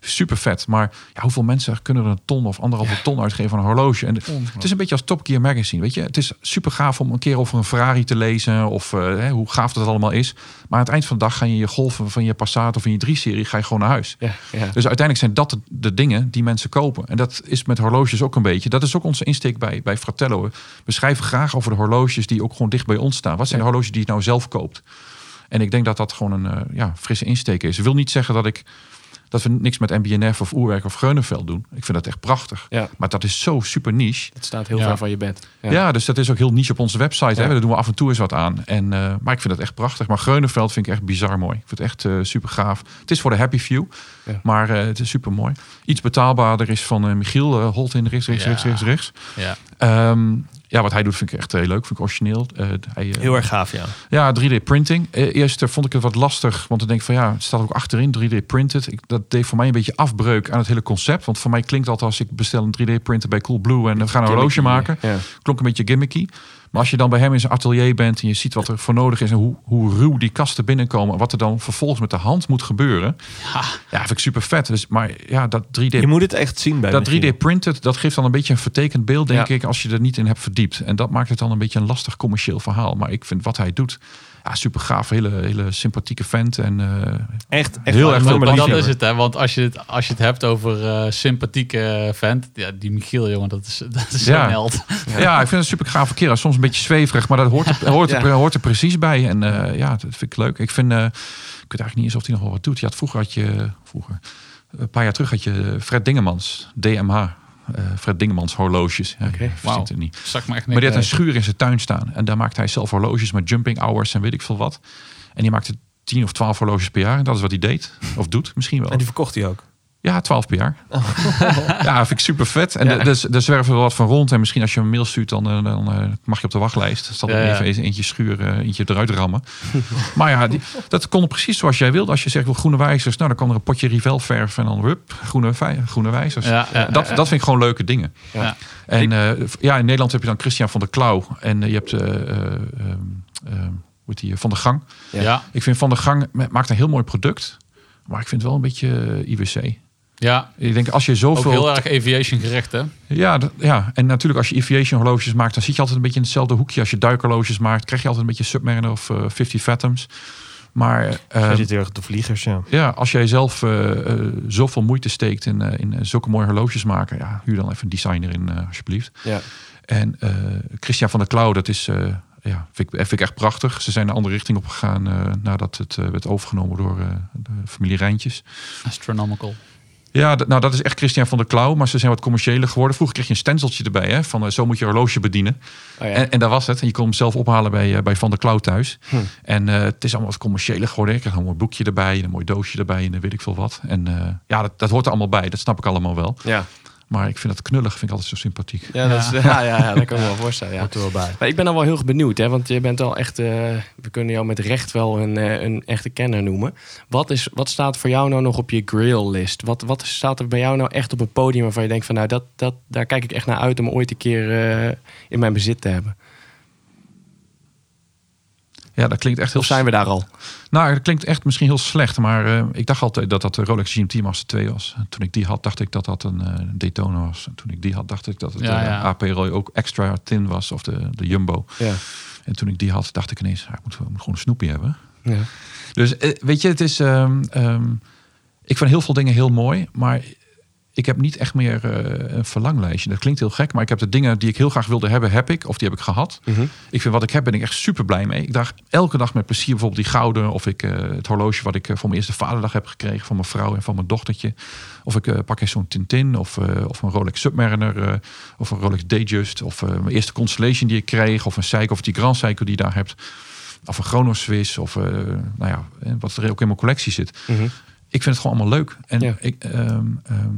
super vet. Maar ja, hoeveel mensen kunnen er een ton of anderhalve ton uitgeven aan een horloge? En het is een beetje als Top Gear Magazine. Weet je, het is super gaaf om een keer over een Ferrari te lezen. Of eh, hoe gaaf dat allemaal is. Maar aan het eind van de dag ga je je golven van je Passat of in je 3-serie ga je gewoon naar huis. Ja, ja. Dus uiteindelijk zijn dat de, de dingen die mensen kopen. En dat is met horloges ook een beetje. Dat is ook onze insteek bij, bij Fratello. We schrijven graag over de horloges die ook gewoon dicht bij ons staan. Wat zijn de horloges die je nou zelf koopt? En ik denk dat dat gewoon een eh, ja, frisse insteek is. Ik wil niet zeggen dat ik dat we niks met MBNF of Oerwerk of Greunenveld doen. Ik vind dat echt prachtig. Ja. Maar dat is zo super niche. Het staat heel Ja. ver van je bed. Ja. dus dat is ook heel niche op onze website. Ja. Hè? Daar doen we af en toe eens wat aan. En, eh, maar ik vind dat echt prachtig. Maar Greunenveld vind ik echt bizar mooi. Ik vind het echt eh, super gaaf. Het is voor de happy few. Ja. Maar eh, het is super mooi. Iets betaalbaarder is van eh, Michiel uh, Holt in rechts, rechts, Ja. rechts, rechts, rechts. Ja. Ehm, ja, wat hij doet vind ik echt heel leuk. Vind ik origineel. Eh, hij, eh, Heel erg gaaf, ja. ja, 3D printing. Eh, Eerst eh, vond ik het wat lastig, want dan denk ik van ja, het staat ook achterin 3D printed. Ik, dat deed voor mij een beetje afbreuk aan het hele concept. Want voor mij klinkt dat als ik bestel een 3D printer bij Coolblue en we gaan een horloge maken. Ja. Klonk een beetje gimmicky. Maar als je dan bij hem in zijn atelier bent en je ziet wat er voor nodig is en hoe, hoe ruw die kasten binnenkomen, wat er dan vervolgens met de hand moet gebeuren. Ja, vind ik super vet. Dus, maar ja, dat 3D Je moet het echt zien bij dat Michiel. 3D printed, dat geeft dan een beetje een vertekend beeld, denk Ja. ik, als je er niet in hebt verdiept. En dat maakt het dan een beetje een lastig commercieel verhaal. Maar ik vind wat hij doet, ja, super gaaf. Hele, hele sympathieke vent. En eh, Echt, echt Heel erg veel dat is het, hè? Want als je het, als je het hebt over eh, sympathieke vent, ja, die Michiel, jongen, dat is, *laughs* dat is Ja. held. ja. ik vind het een super gave kerel. Soms een beetje zweverig, maar dat hoort er, *laughs* hoort er, Ja. hoort er precies bij. En eh, ja, dat vind ik leuk. Ik vind, ik weet eigenlijk niet eens of hij nog wel wat doet. Je had vroeger had je, vroeger, een paar jaar terug had je Fred Dingemans, DMH. Eh, Fred Dingemans horloges. Oké. het niet. Zag me echt Maar die had een schuur in zijn tuin staan. En daar maakt hij zelf horloges met jumping hours en weet ik veel wat. En die maakte 10 of 12 horloges per jaar. En dat is wat hij deed. Of doet misschien wel. En die verkocht hij ook. Ja, 12 per jaar. *laughs* ja, vind ik super vet. En Ja. er- dus, er zwerven wel wat van rond. En misschien als je een mail stuurt, dan, eh, dan eh, mag je op de wachtlijst. Dan zal er Ja, even eentje schuren, eentje eruit rammen. *laughs* maar ja, die, dat kon precies zoals jij wilde. Als je zegt, wil groene wijzers. Nou, dan kan er een potje Rivel verf en dan hup, groene, groene wijzers. Dat, dat vind ik gewoon leuke dingen. Ja. En eh, ja, in Nederland heb je dan Christian van der Klauw. En eh, je hebt... eh, eh, hoe heet die? Van der Gang. Ja. Ik vind Van der Gang ma- maakt een heel mooi product. Maar ik vind het wel een beetje eh, IWC. Ja. Ik denk, als je Ook zoveel... heel erg aviation gericht, hè? Ja, ja, en natuurlijk als je aviation horloges maakt, dan zit je altijd een beetje in hetzelfde hoekje. Als je duikhorloges maakt, krijg je altijd een beetje Submariner of eh 50 Fathoms. Maar eh, Hij zit heel erg op de vliegers, ja. ja, als jij zelf eh, zoveel moeite steekt in, in zulke mooie horloges maken, ja, huur dan even een designer in, alsjeblieft. Ja. En Christian van der Klauw, dat is, ja, vind ik, vind ik echt prachtig. Ze zijn een andere richting opgegaan eh nadat het werd overgenomen door de familie Rijntjes. Astronomical. Ja, nou dat is echt Christian van der Klauw, maar ze zijn wat commerciëler geworden. Vroeger kreeg je een stenseltje erbij, hè, van eh, zo moet je horloge bedienen. Oh, ja. En, en daar was het. En je kon hem zelf ophalen bij, eh, bij Van der Klauw thuis. Hm. En eh, het is allemaal wat commerciëler geworden. Ik krijg een mooi boekje erbij, en een mooi doosje erbij en dan weet ik veel wat. En ja, dat, dat hoort er allemaal bij. Dat snap ik allemaal wel. ja. Maar ik vind dat knullig, vind ik altijd zo sympathiek. Ja, dat is, ja, *laughs* ja, ja, dat kan ik me wel voorstellen. Ja. Er wel bij. Maar ik ben dan wel heel erg benieuwd, hè, want je bent wel echt, eh, we kunnen jou met recht wel een, eh, een echte kenner noemen. Wat, is, wat staat voor jou nou nog op je grill list? Wat, wat staat er bij jou nou echt op een podium waarvan je denkt van nou, dat, dat, daar kijk ik echt naar uit om ooit een keer eh, in mijn bezit te hebben? Ja, dat klinkt echt heel Of zijn we daar al? Nou, dat klinkt echt misschien heel slecht, maar eh, ik dacht altijd dat dat de Rolex GMT Master 2 was. En toen ik die had, dacht ik dat dat een eh, Daytona was. En toen ik die had, dacht ik dat het Ja, eh, ja. AP Roy ook extra thin was, of de, de Jumbo. Ja. En toen ik die had, dacht ik ineens, ja, ik moet, ik moet gewoon een Snoopy hebben. ja. Dus weet je, het is. ehm, ehm, ik vind heel veel dingen heel mooi, maar ik heb niet echt meer eh, een verlanglijstje. Dat klinkt heel gek, maar ik heb de dingen die ik heel graag wilde hebben, heb ik. Of die heb ik gehad. Mhm. Ik vind wat ik heb, ben ik echt super blij mee. Ik draag elke dag met plezier bijvoorbeeld die gouden. Of ik eh, het horloge wat ik eh, voor mijn eerste vaderdag heb gekregen. Van mijn vrouw en van mijn dochtertje. Of ik pak eens zo'n Tintin. Of, of een Rolex Submariner. of een Rolex Datejust. Of mijn eerste Constellation die ik kreeg. Of een Seiko of die Grand Seiko die je daar hebt. Of een Chrono Swiss. Of nou ja, wat er ook in mijn collectie zit. Mhm. Ik vind het gewoon allemaal leuk. En Ja. ik, ehm, ehm,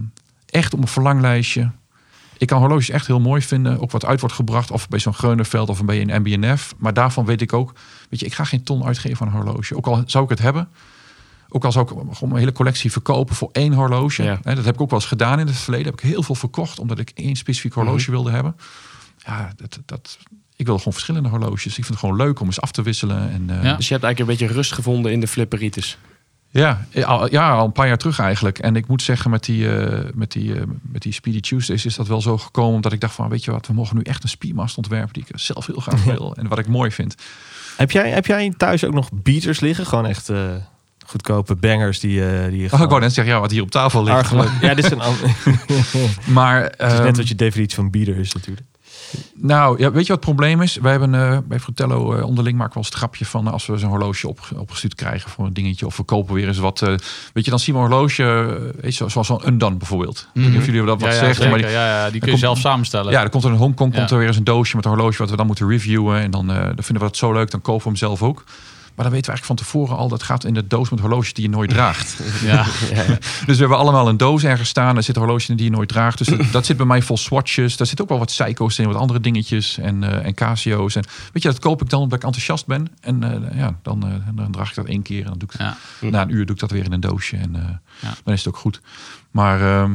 echt op een verlanglijstje. ik kan horloges echt heel mooi vinden. Ook wat uit wordt gebracht. Of bij zo'n Greunenveld of bij een MBNF. Maar daarvan weet ik ook. Weet je, ik ga geen ton uitgeven aan een horloge. Ook al zou ik het hebben. Ook al zou ik gewoon mijn hele collectie verkopen voor één horloge. Ja. Dat heb ik ook wel eens gedaan in het verleden. Heb ik heel veel verkocht omdat ik één specifiek horloge wilde hebben. Ja, dat, dat, ik wil gewoon verschillende horloges. Ik vind het gewoon leuk om eens af te wisselen. En, Ja. Dus je hebt eigenlijk een beetje rust gevonden in de flipperitis. Ja, al, ja, al een paar jaar terug eigenlijk. En ik moet zeggen, met die, eh, met, die, eh, met die Speedy Tuesdays is dat wel zo gekomen. Omdat ik dacht van, weet je wat, we mogen nu echt een Speedmaster ontwerpen die ik zelf heel graag wil. En wat ik mooi vind. Heb jij, heb jij thuis ook nog beaters liggen? Gewoon echt eh, goedkope bangers die, eh die je Oh, ik wou net zeggen, ja, wat hier op tafel ligt. argelijk- Ja, dit is een *laughs* Maar het is ehm, net wat je definitie van beater is natuurlijk. Nou, ja, weet je wat het probleem is? Wij hebben eh, bij Fratello eh, onderling maken we wel eens het grapje van eh, als we zo'n horloge op, opgestuurd krijgen voor een dingetje of we kopen weer eens wat. weet je, dan zien we een horloge, weet je, zoals zo'n Undone bijvoorbeeld. Ik weet niet of jullie dat wat ja, zeker. maar die, ja, ja, die kun je komt- zelf samenstellen. ja, er komt er in Hongkong komt er weer eens een doosje met een horloge wat we dan moeten reviewen en dan, dan vinden we dat zo leuk, dan kopen we hem zelf ook. Maar dan weten we eigenlijk van tevoren al dat gaat in de doos met horloges die je nooit draagt. *laughs* *laughs* Ja. Dus we hebben allemaal een doos ergens staan. Er zitten horloges in die je nooit draagt. Dus dat, *clears throat* dat zit bij mij vol swatches. Daar zit ook wel wat Seiko's in, wat andere dingetjes. En, eh en Casio's. En weet je, dat koop ik dan omdat ik enthousiast ben. En eh, ja, dan, eh, dan draag ik dat één keer. En dan doe ik Ja. na een uur doe ik dat weer in een doosje. En Ja. dan is het ook goed. Maar ehm,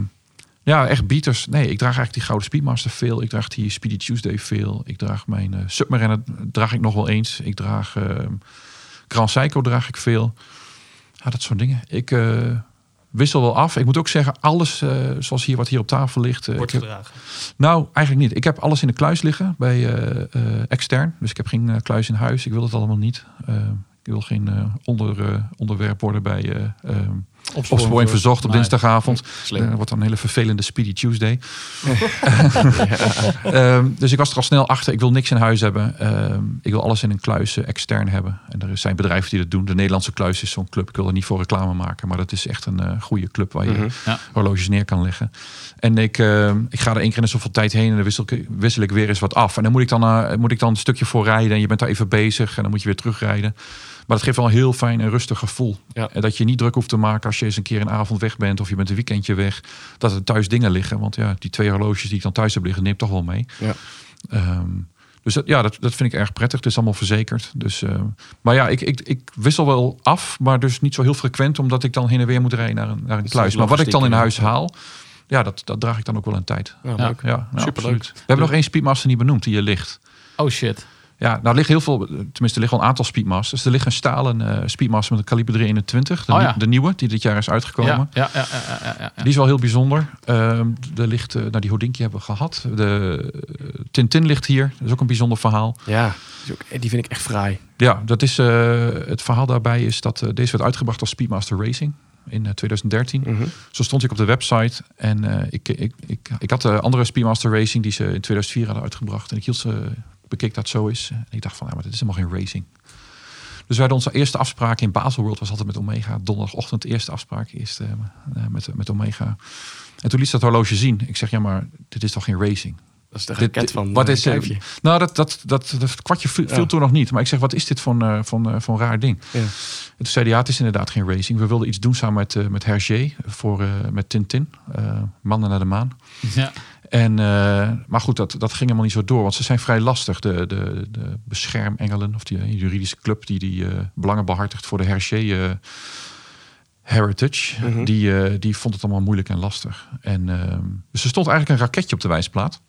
ja, echt beaters. Nee, ik draag eigenlijk die Gouden Speedmaster veel. Ik draag die Speedy Tuesday veel. Ik draag mijn eh Submariner draag ik nog wel eens. Ik draag ehm Grand Seiko draag ik veel. Ja, dat soort dingen. Ik eh, wissel wel af. Ik moet ook zeggen, alles eh, zoals hier wat hier op tafel ligt. eh, Wordt heb- gedragen. nou, eigenlijk niet. Ik heb alles in de kluis liggen bij extern. Dus ik heb geen kluis in huis. Ik wil het allemaal niet. Ik wil geen onder, onderwerp worden bij eh eh, opsporing verzocht op dinsdagavond. Dat wordt dan een hele vervelende Speedy Tuesday. *laughs* Ehm, dus ik was er al snel achter. Ik wil niks in huis hebben. Ehm, ik wil alles in een kluis extern hebben. En er zijn bedrijven die dat doen. De Nederlandse kluis is zo'n club. Ik wil er niet voor reclame maken. Maar dat is echt een eh, goede club waar je Mhm. Ja. horloges neer kan leggen. En ik, ehm, ik ga er één keer in zoveel tijd heen. En dan wissel ik, wissel ik weer eens wat af. En dan moet ik dan, eh, moet ik dan een stukje voor rijden. En je bent daar even bezig. En dan moet je weer terugrijden. Maar dat geeft wel een heel fijn en rustig gevoel. Ja. En dat je niet druk hoeft te maken als je eens een keer een avond weg bent. Of je bent een weekendje weg. Dat er thuis dingen liggen. Want ja, die twee horloges die ik dan thuis heb liggen, neem ik toch wel mee. Ja. Ehm, dus dat, ja, dat, dat vind ik erg prettig. Het is allemaal verzekerd. Dus, ehm, maar ja, ik, ik, ik wissel wel af. Maar dus niet zo heel frequent. Omdat ik dan heen en weer moet rijden naar een, naar een is kluis. Maar wat ik dan in huis haal. Ja, dat, dat draag ik dan ook wel een tijd. Ja, Ja. leuk. Ja, Superleuk. We hebben nog één Speedmaster niet benoemd die hier ligt. Oh shit. Ja, nou ligt heel veel, tenminste er ligt wel een aantal Speedmasters. Er ligt een stalen eh, Speedmaster met een kaliber 321, de, Oh ja. de nieuwe, die dit jaar is uitgekomen. Ja, ja, ja, ja, ja, ja, ja. Die is wel heel bijzonder. Ehm er ligt, eh, nou die Hodinky hebben we gehad. De eh, Tintin ligt hier, dat is ook een bijzonder verhaal. Ja, die, is ook- die vind ik echt fraai. Ja, dat is, eh, het verhaal daarbij is dat deze werd uitgebracht als Speedmaster Racing in eh, 2013. Mhm. Zo stond ik op de website en eh, ik, ik, ik, ik had de andere Speedmaster Racing die ze in 2004 hadden uitgebracht. En ik hield ze, bekeek dat zo is. En ik dacht van, ja, maar dit is helemaal geen racing. Dus wij hadden onze eerste afspraak in Baselworld was altijd met Omega. Donderdagochtend de eerste afspraak eerst, eh, eh, met, met Omega. En toen liet ze dat horloge zien. Ik zeg, ja, maar dit is toch geen racing? Dat is de raket dit- van wat eh, is, Kuifje. Nou, dat, dat, dat, dat kwartje viel, Ja. toen nog niet. Maar ik zeg, wat is dit voor een van, eh, van raar ding? Ja. En toen zei hij, ja, het is inderdaad geen racing. We wilden iets doen samen met, met Hergé voor, eh, met Tintin. eh, Mannen naar de maan. Ja. En, eh, maar goed, dat, dat ging helemaal niet zo door. Want ze zijn vrij lastig. De, de, de beschermengelen, of die eh, juridische club die die eh, belangen behartigt voor de Hergé eh, Heritage. Mhm. die, die vond het allemaal moeilijk en lastig. En, dus er stond eigenlijk een raketje op de wijsplaat.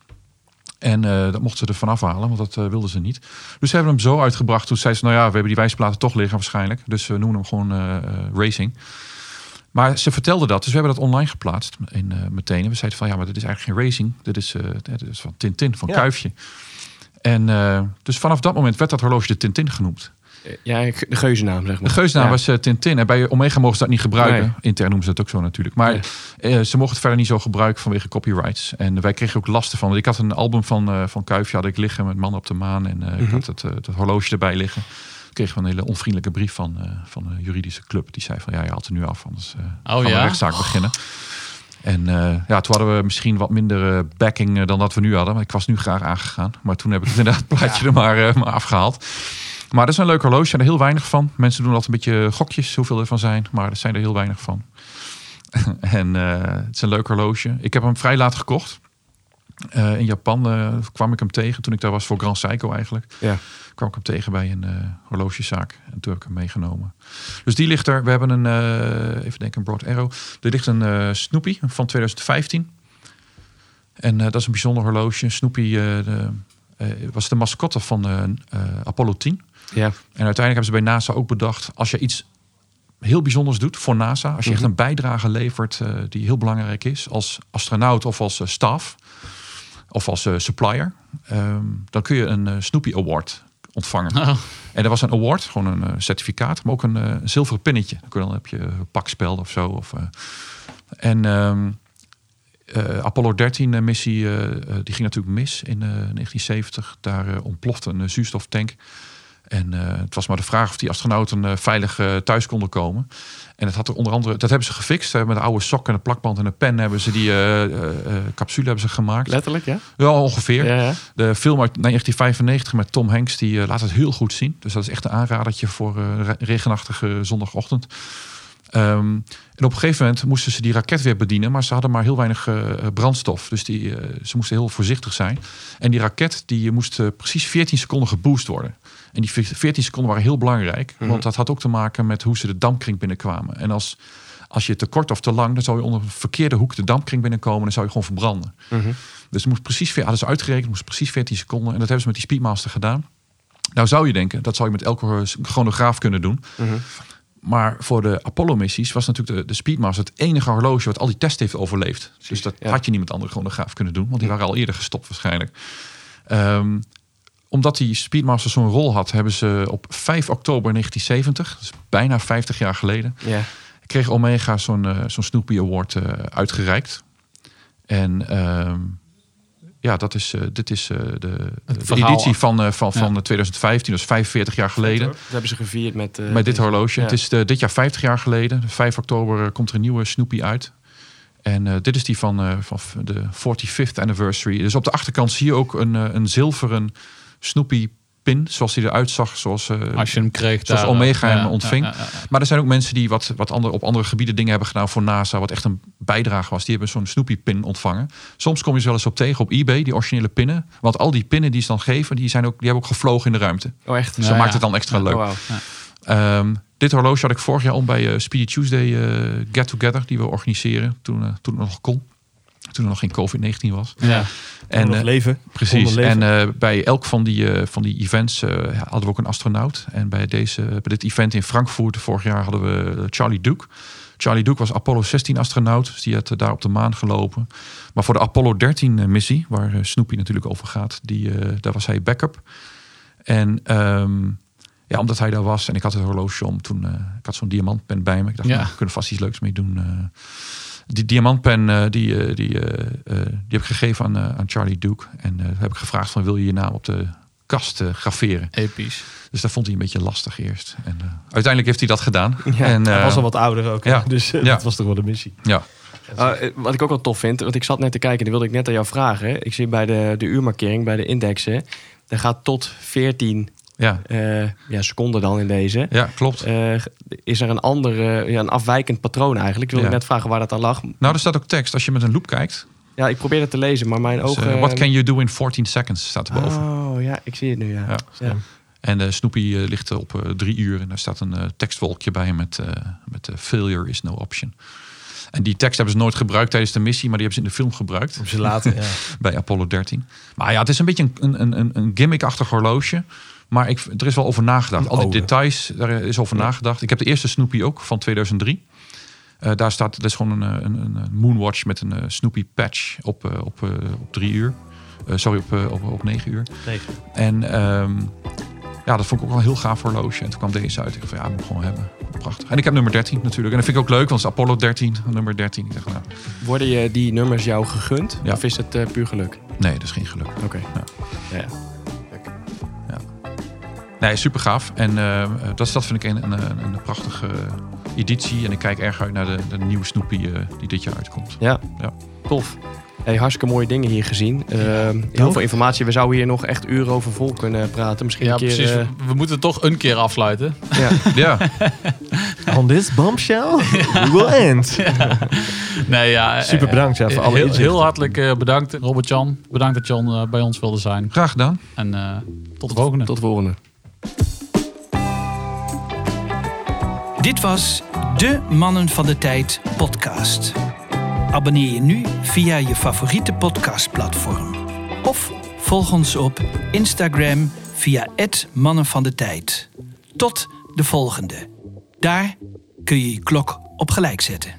En dat mochten ze er vanaf halen, want dat wilden ze niet. Dus ze hebben hem zo uitgebracht. Toen zei ze, nou ja, we hebben die wijsplaten toch liggen waarschijnlijk. Dus we noemen hem gewoon Racing. Maar ze vertelde dat, dus we hebben dat online geplaatst in, eh, meteen. En we zeiden van, ja, maar dit is eigenlijk geen racing. Dit is, eh, dit is van Tintin, van Ja. Kuifje. En eh, dus vanaf dat moment werd dat horloge de Tintin genoemd. Ja, de geuzennaam, zeg maar. De geusnaam Ja. was Tintin. En bij Omega mogen ze dat niet gebruiken. Nee. Intern noemen ze dat ook zo natuurlijk. Maar Nee. ze mochten het verder niet zo gebruiken vanwege copyrights. En wij kregen ook lasten van. Want ik had een album van, van Kuifje had ik liggen met Mannen op de Maan. En ik Mhm. had het, het horloge erbij liggen. Kregen we een hele onvriendelijke brief van, eh, van een juridische club. Die zei van ja, je haalt er nu af, anders gaan we ja? een rechtszaak beginnen. En eh, ja, toen hadden we misschien wat minder backing dan dat we nu hadden. Maar ik was nu graag aangegaan. Maar toen heb ik het *laughs* inderdaad het plaatje er maar, maar afgehaald. Maar dat is een leuk horloge. Er zijn er heel weinig van. Mensen doen altijd een beetje gokjes hoeveel er van zijn. Maar er zijn er heel weinig van. *laughs* en het is een leuk horloge. Ik heb hem vrij laat gekocht. Eh, in Japan eh, kwam ik hem tegen toen ik daar was voor Grand Seiko eigenlijk. Ja. kwam ik hem tegen bij een eh, horlogezaak. En toen heb ik hem meegenomen. Dus die ligt er. We hebben een, even denken, een Broad Arrow. Er ligt een Snoopy van 2015. En dat is een bijzonder horloge. Snoopy de, was de mascotte van Apollo 10. Ja. En uiteindelijk hebben ze bij NASA ook bedacht... als je iets heel bijzonders doet voor NASA... als je echt Mhm. een bijdrage levert die heel belangrijk is... als astronaut of als staf of als eh, supplier... ehm, dan kun je een eh, Snoopy Award ontvangen. Oh, En er was een award, gewoon een eh, certificaat... maar ook een zilveren pinnetje. Dan heb je een pakspel of zo. Of, en ehm, eh, Apollo 13 eh, missie, die ging natuurlijk mis in eh, 1970. Daar ontplofte een zuurstoftank. En eh, het was maar de vraag of die astronauten eh, veilig eh, thuis konden komen. En dat had er onder andere, dat hebben ze gefixt. hè, met een oude sok en een plakband en een pen hebben ze die capsule hebben ze gemaakt. Letterlijk, ja? Ja, ongeveer. Ja, ja. De film uit 1995 met Tom Hanks, die laat het heel goed zien. Dus dat is echt een aanradertje voor re- regenachtige zondagochtend. Ehm, en op een gegeven moment moesten ze die raket weer bedienen, maar ze hadden maar heel weinig brandstof. Dus die, ze moesten heel voorzichtig zijn. En die raket die moest precies 14 seconden geboost worden. En die 14 seconden waren heel belangrijk, Mhm. want dat had ook te maken met hoe ze de dampkring binnenkwamen. En als, als je te kort of te lang, dan zou je onder een verkeerde hoek de dampkring binnenkomen en dan zou je gewoon verbranden. Mhm. Dus het moest precies, hadden ze uitgerekend, moest precies 14 seconden. En dat hebben ze met die Speedmaster gedaan. Nou zou je denken, dat zou je met elke chronograaf kunnen doen. Mhm. Maar voor de Apollo-missies was natuurlijk de, de Speedmaster het enige horloge wat al die tests heeft overleefd. Dus dat ja. had je niet met andere chronograaf kunnen doen, want die waren al eerder gestopt waarschijnlijk. Ehm, omdat die Speedmaster zo'n rol had, hebben ze op 5 oktober 1970, dus bijna 50 jaar geleden, Ja. kreeg Omega zo'n eh, zo'n Snoopy Award eh, uitgereikt. En ehm, ja, dat is, eh, dit is de, de editie van, van, Ja. van 2015, dus 45 jaar geleden. Dat hebben ze gevierd met... Met dit horloge. Ja. Het is dit jaar 50 jaar geleden. 5 oktober komt er een nieuwe Snoopy uit. En dit is die van, van de 45th anniversary. Dus op de achterkant zie je ook een, een zilveren Snoopy pin. Zoals die eruit zag. Zoals, eh, als je hem kreeg. Zoals daar, Omega hem ontving. ja, ja, ja. maar er zijn ook mensen die wat, wat andere, op andere gebieden dingen hebben gedaan voor NASA. Wat echt een bijdrage was. Die hebben zo'n Snoopy pin ontvangen. Soms kom je ze wel eens op tegen op eBay. Die originele pinnen. Want al die pinnen die ze dan geven. Die, zijn ook, die hebben ook gevlogen in de ruimte. Oh, echt? Dus Ja, dat maakt het dan extra leuk. Oh. Ehm, dit horloge had ik vorig jaar om bij eh, Speedy Tuesday eh, Get Together, die we organiseren. Toen, toen het nog kon. Toen er nog geen COVID-19 was. Ja. En, nog eh, leven. precies. Leven. En eh, bij elk van die, eh, van die events eh, hadden we ook een astronaut. En bij, deze, bij dit event in Frankfurt vorig jaar hadden we Charlie Duke. Charlie Duke was Apollo 16 astronaut. Dus die had daar op de maan gelopen. Maar voor de Apollo 13 missie, waar Snoopy natuurlijk over gaat, die, eh, daar was hij backup. En ehm, ja, omdat hij daar was en ik had het horloge om toen, eh, ik had zo'n diamantpen bij me. Ik dacht, Ja. nou, we kunnen vast iets leuks mee doen. Die diamantpen, eh, die, eh, die, eh, eh, die heb ik gegeven aan, aan Charlie Duke. En eh, heb ik gevraagd van, wil je je naam op de kast graveren? Episch. Dus dat vond hij een beetje lastig eerst. En eh, uiteindelijk heeft hij dat gedaan. Ja, en, Hij eh, was al wat ouder ook. ja. Dus Ja. dat was toch wel de missie. Ja, Uh, wat ik ook wel tof vind, want ik zat net te kijken, die wilde ik net aan jou vragen. Ik zie bij de, de uurmarkering, bij de indexen, daar gaat tot 14 ja, eh, ja, seconden dan in deze. ja, klopt. Eh, is er een andere, ja, een afwijkend patroon eigenlijk? Ik wilde Ja. net vragen waar dat aan lag. Nou, er staat ook tekst. Als je met een loop kijkt. Ja, ik probeer het te lezen, maar mijn Dus, ogen... eh, what can you do in 14 seconds staat erboven. Oh, ja, ik zie het nu, ja. Ja. ja. En de Snoopy ligt op eh, drie uur. En daar staat een tekstwolkje bij met, eh, met failure is no option. En die tekst hebben ze nooit gebruikt tijdens de missie, maar die hebben ze in de film gebruikt. Op ze later. ja. *laughs* bij Apollo 13. Maar ja, het is een beetje een, een, een, een gimmick-achtig horloge. Maar ik, er is wel over nagedacht. Al die ode. details, daar is over nagedacht. Ik heb de eerste Snoopy ook van 2003. Eh, daar staat, dat is gewoon een, een, een, een Moonwatch met een eh, Snoopy patch op, eh, op, eh, op drie uur. Eh, sorry, op, eh, op, op negen uur. Negen. En ehm, ja, dat vond ik ook wel een heel gaaf horloge. En toen kwam deze uit. Ik dacht van ja, moet ik gewoon hebben. Prachtig. En ik heb nummer 13 natuurlijk. En dat vind ik ook leuk, want het is Apollo 13, nummer 13. Ik dacht, nou, Worden je die nummers jou gegund? Ja. Of is het eh, puur geluk? nee, dat is geen geluk. Oké. Ja. Ja. Nee, super gaaf. En eh, dat, dat vind ik een, een, een, prachtige editie. En ik kijk erg uit naar de, de nieuwe Snoopy eh, die dit jaar uitkomt. Ja. Ja. tof. Hey, hartstikke mooie dingen hier gezien. Eh, heel veel informatie. We zouden hier nog echt uren over vol kunnen praten. Misschien Ja, een keer... precies. eh, We moeten toch een keer afsluiten. ja. *laughs* Ja, *laughs* On this bombshell, *laughs* we will end. Nee, ja, Super eh, bedankt, ja, voor alle heel, inzichten. heel hartelijk eh, bedankt, Robert-Jan. Bedankt dat Jan eh, bij ons wilde zijn. Graag gedaan. En eh, tot de volgende. Tot de volgende. Dit was de Mannen van de Tijd podcast. Abonneer je nu via je favoriete podcastplatform. Of volg ons op Instagram via het Mannen van de Tijd. Tot de volgende. Daar kun je je klok op gelijk zetten.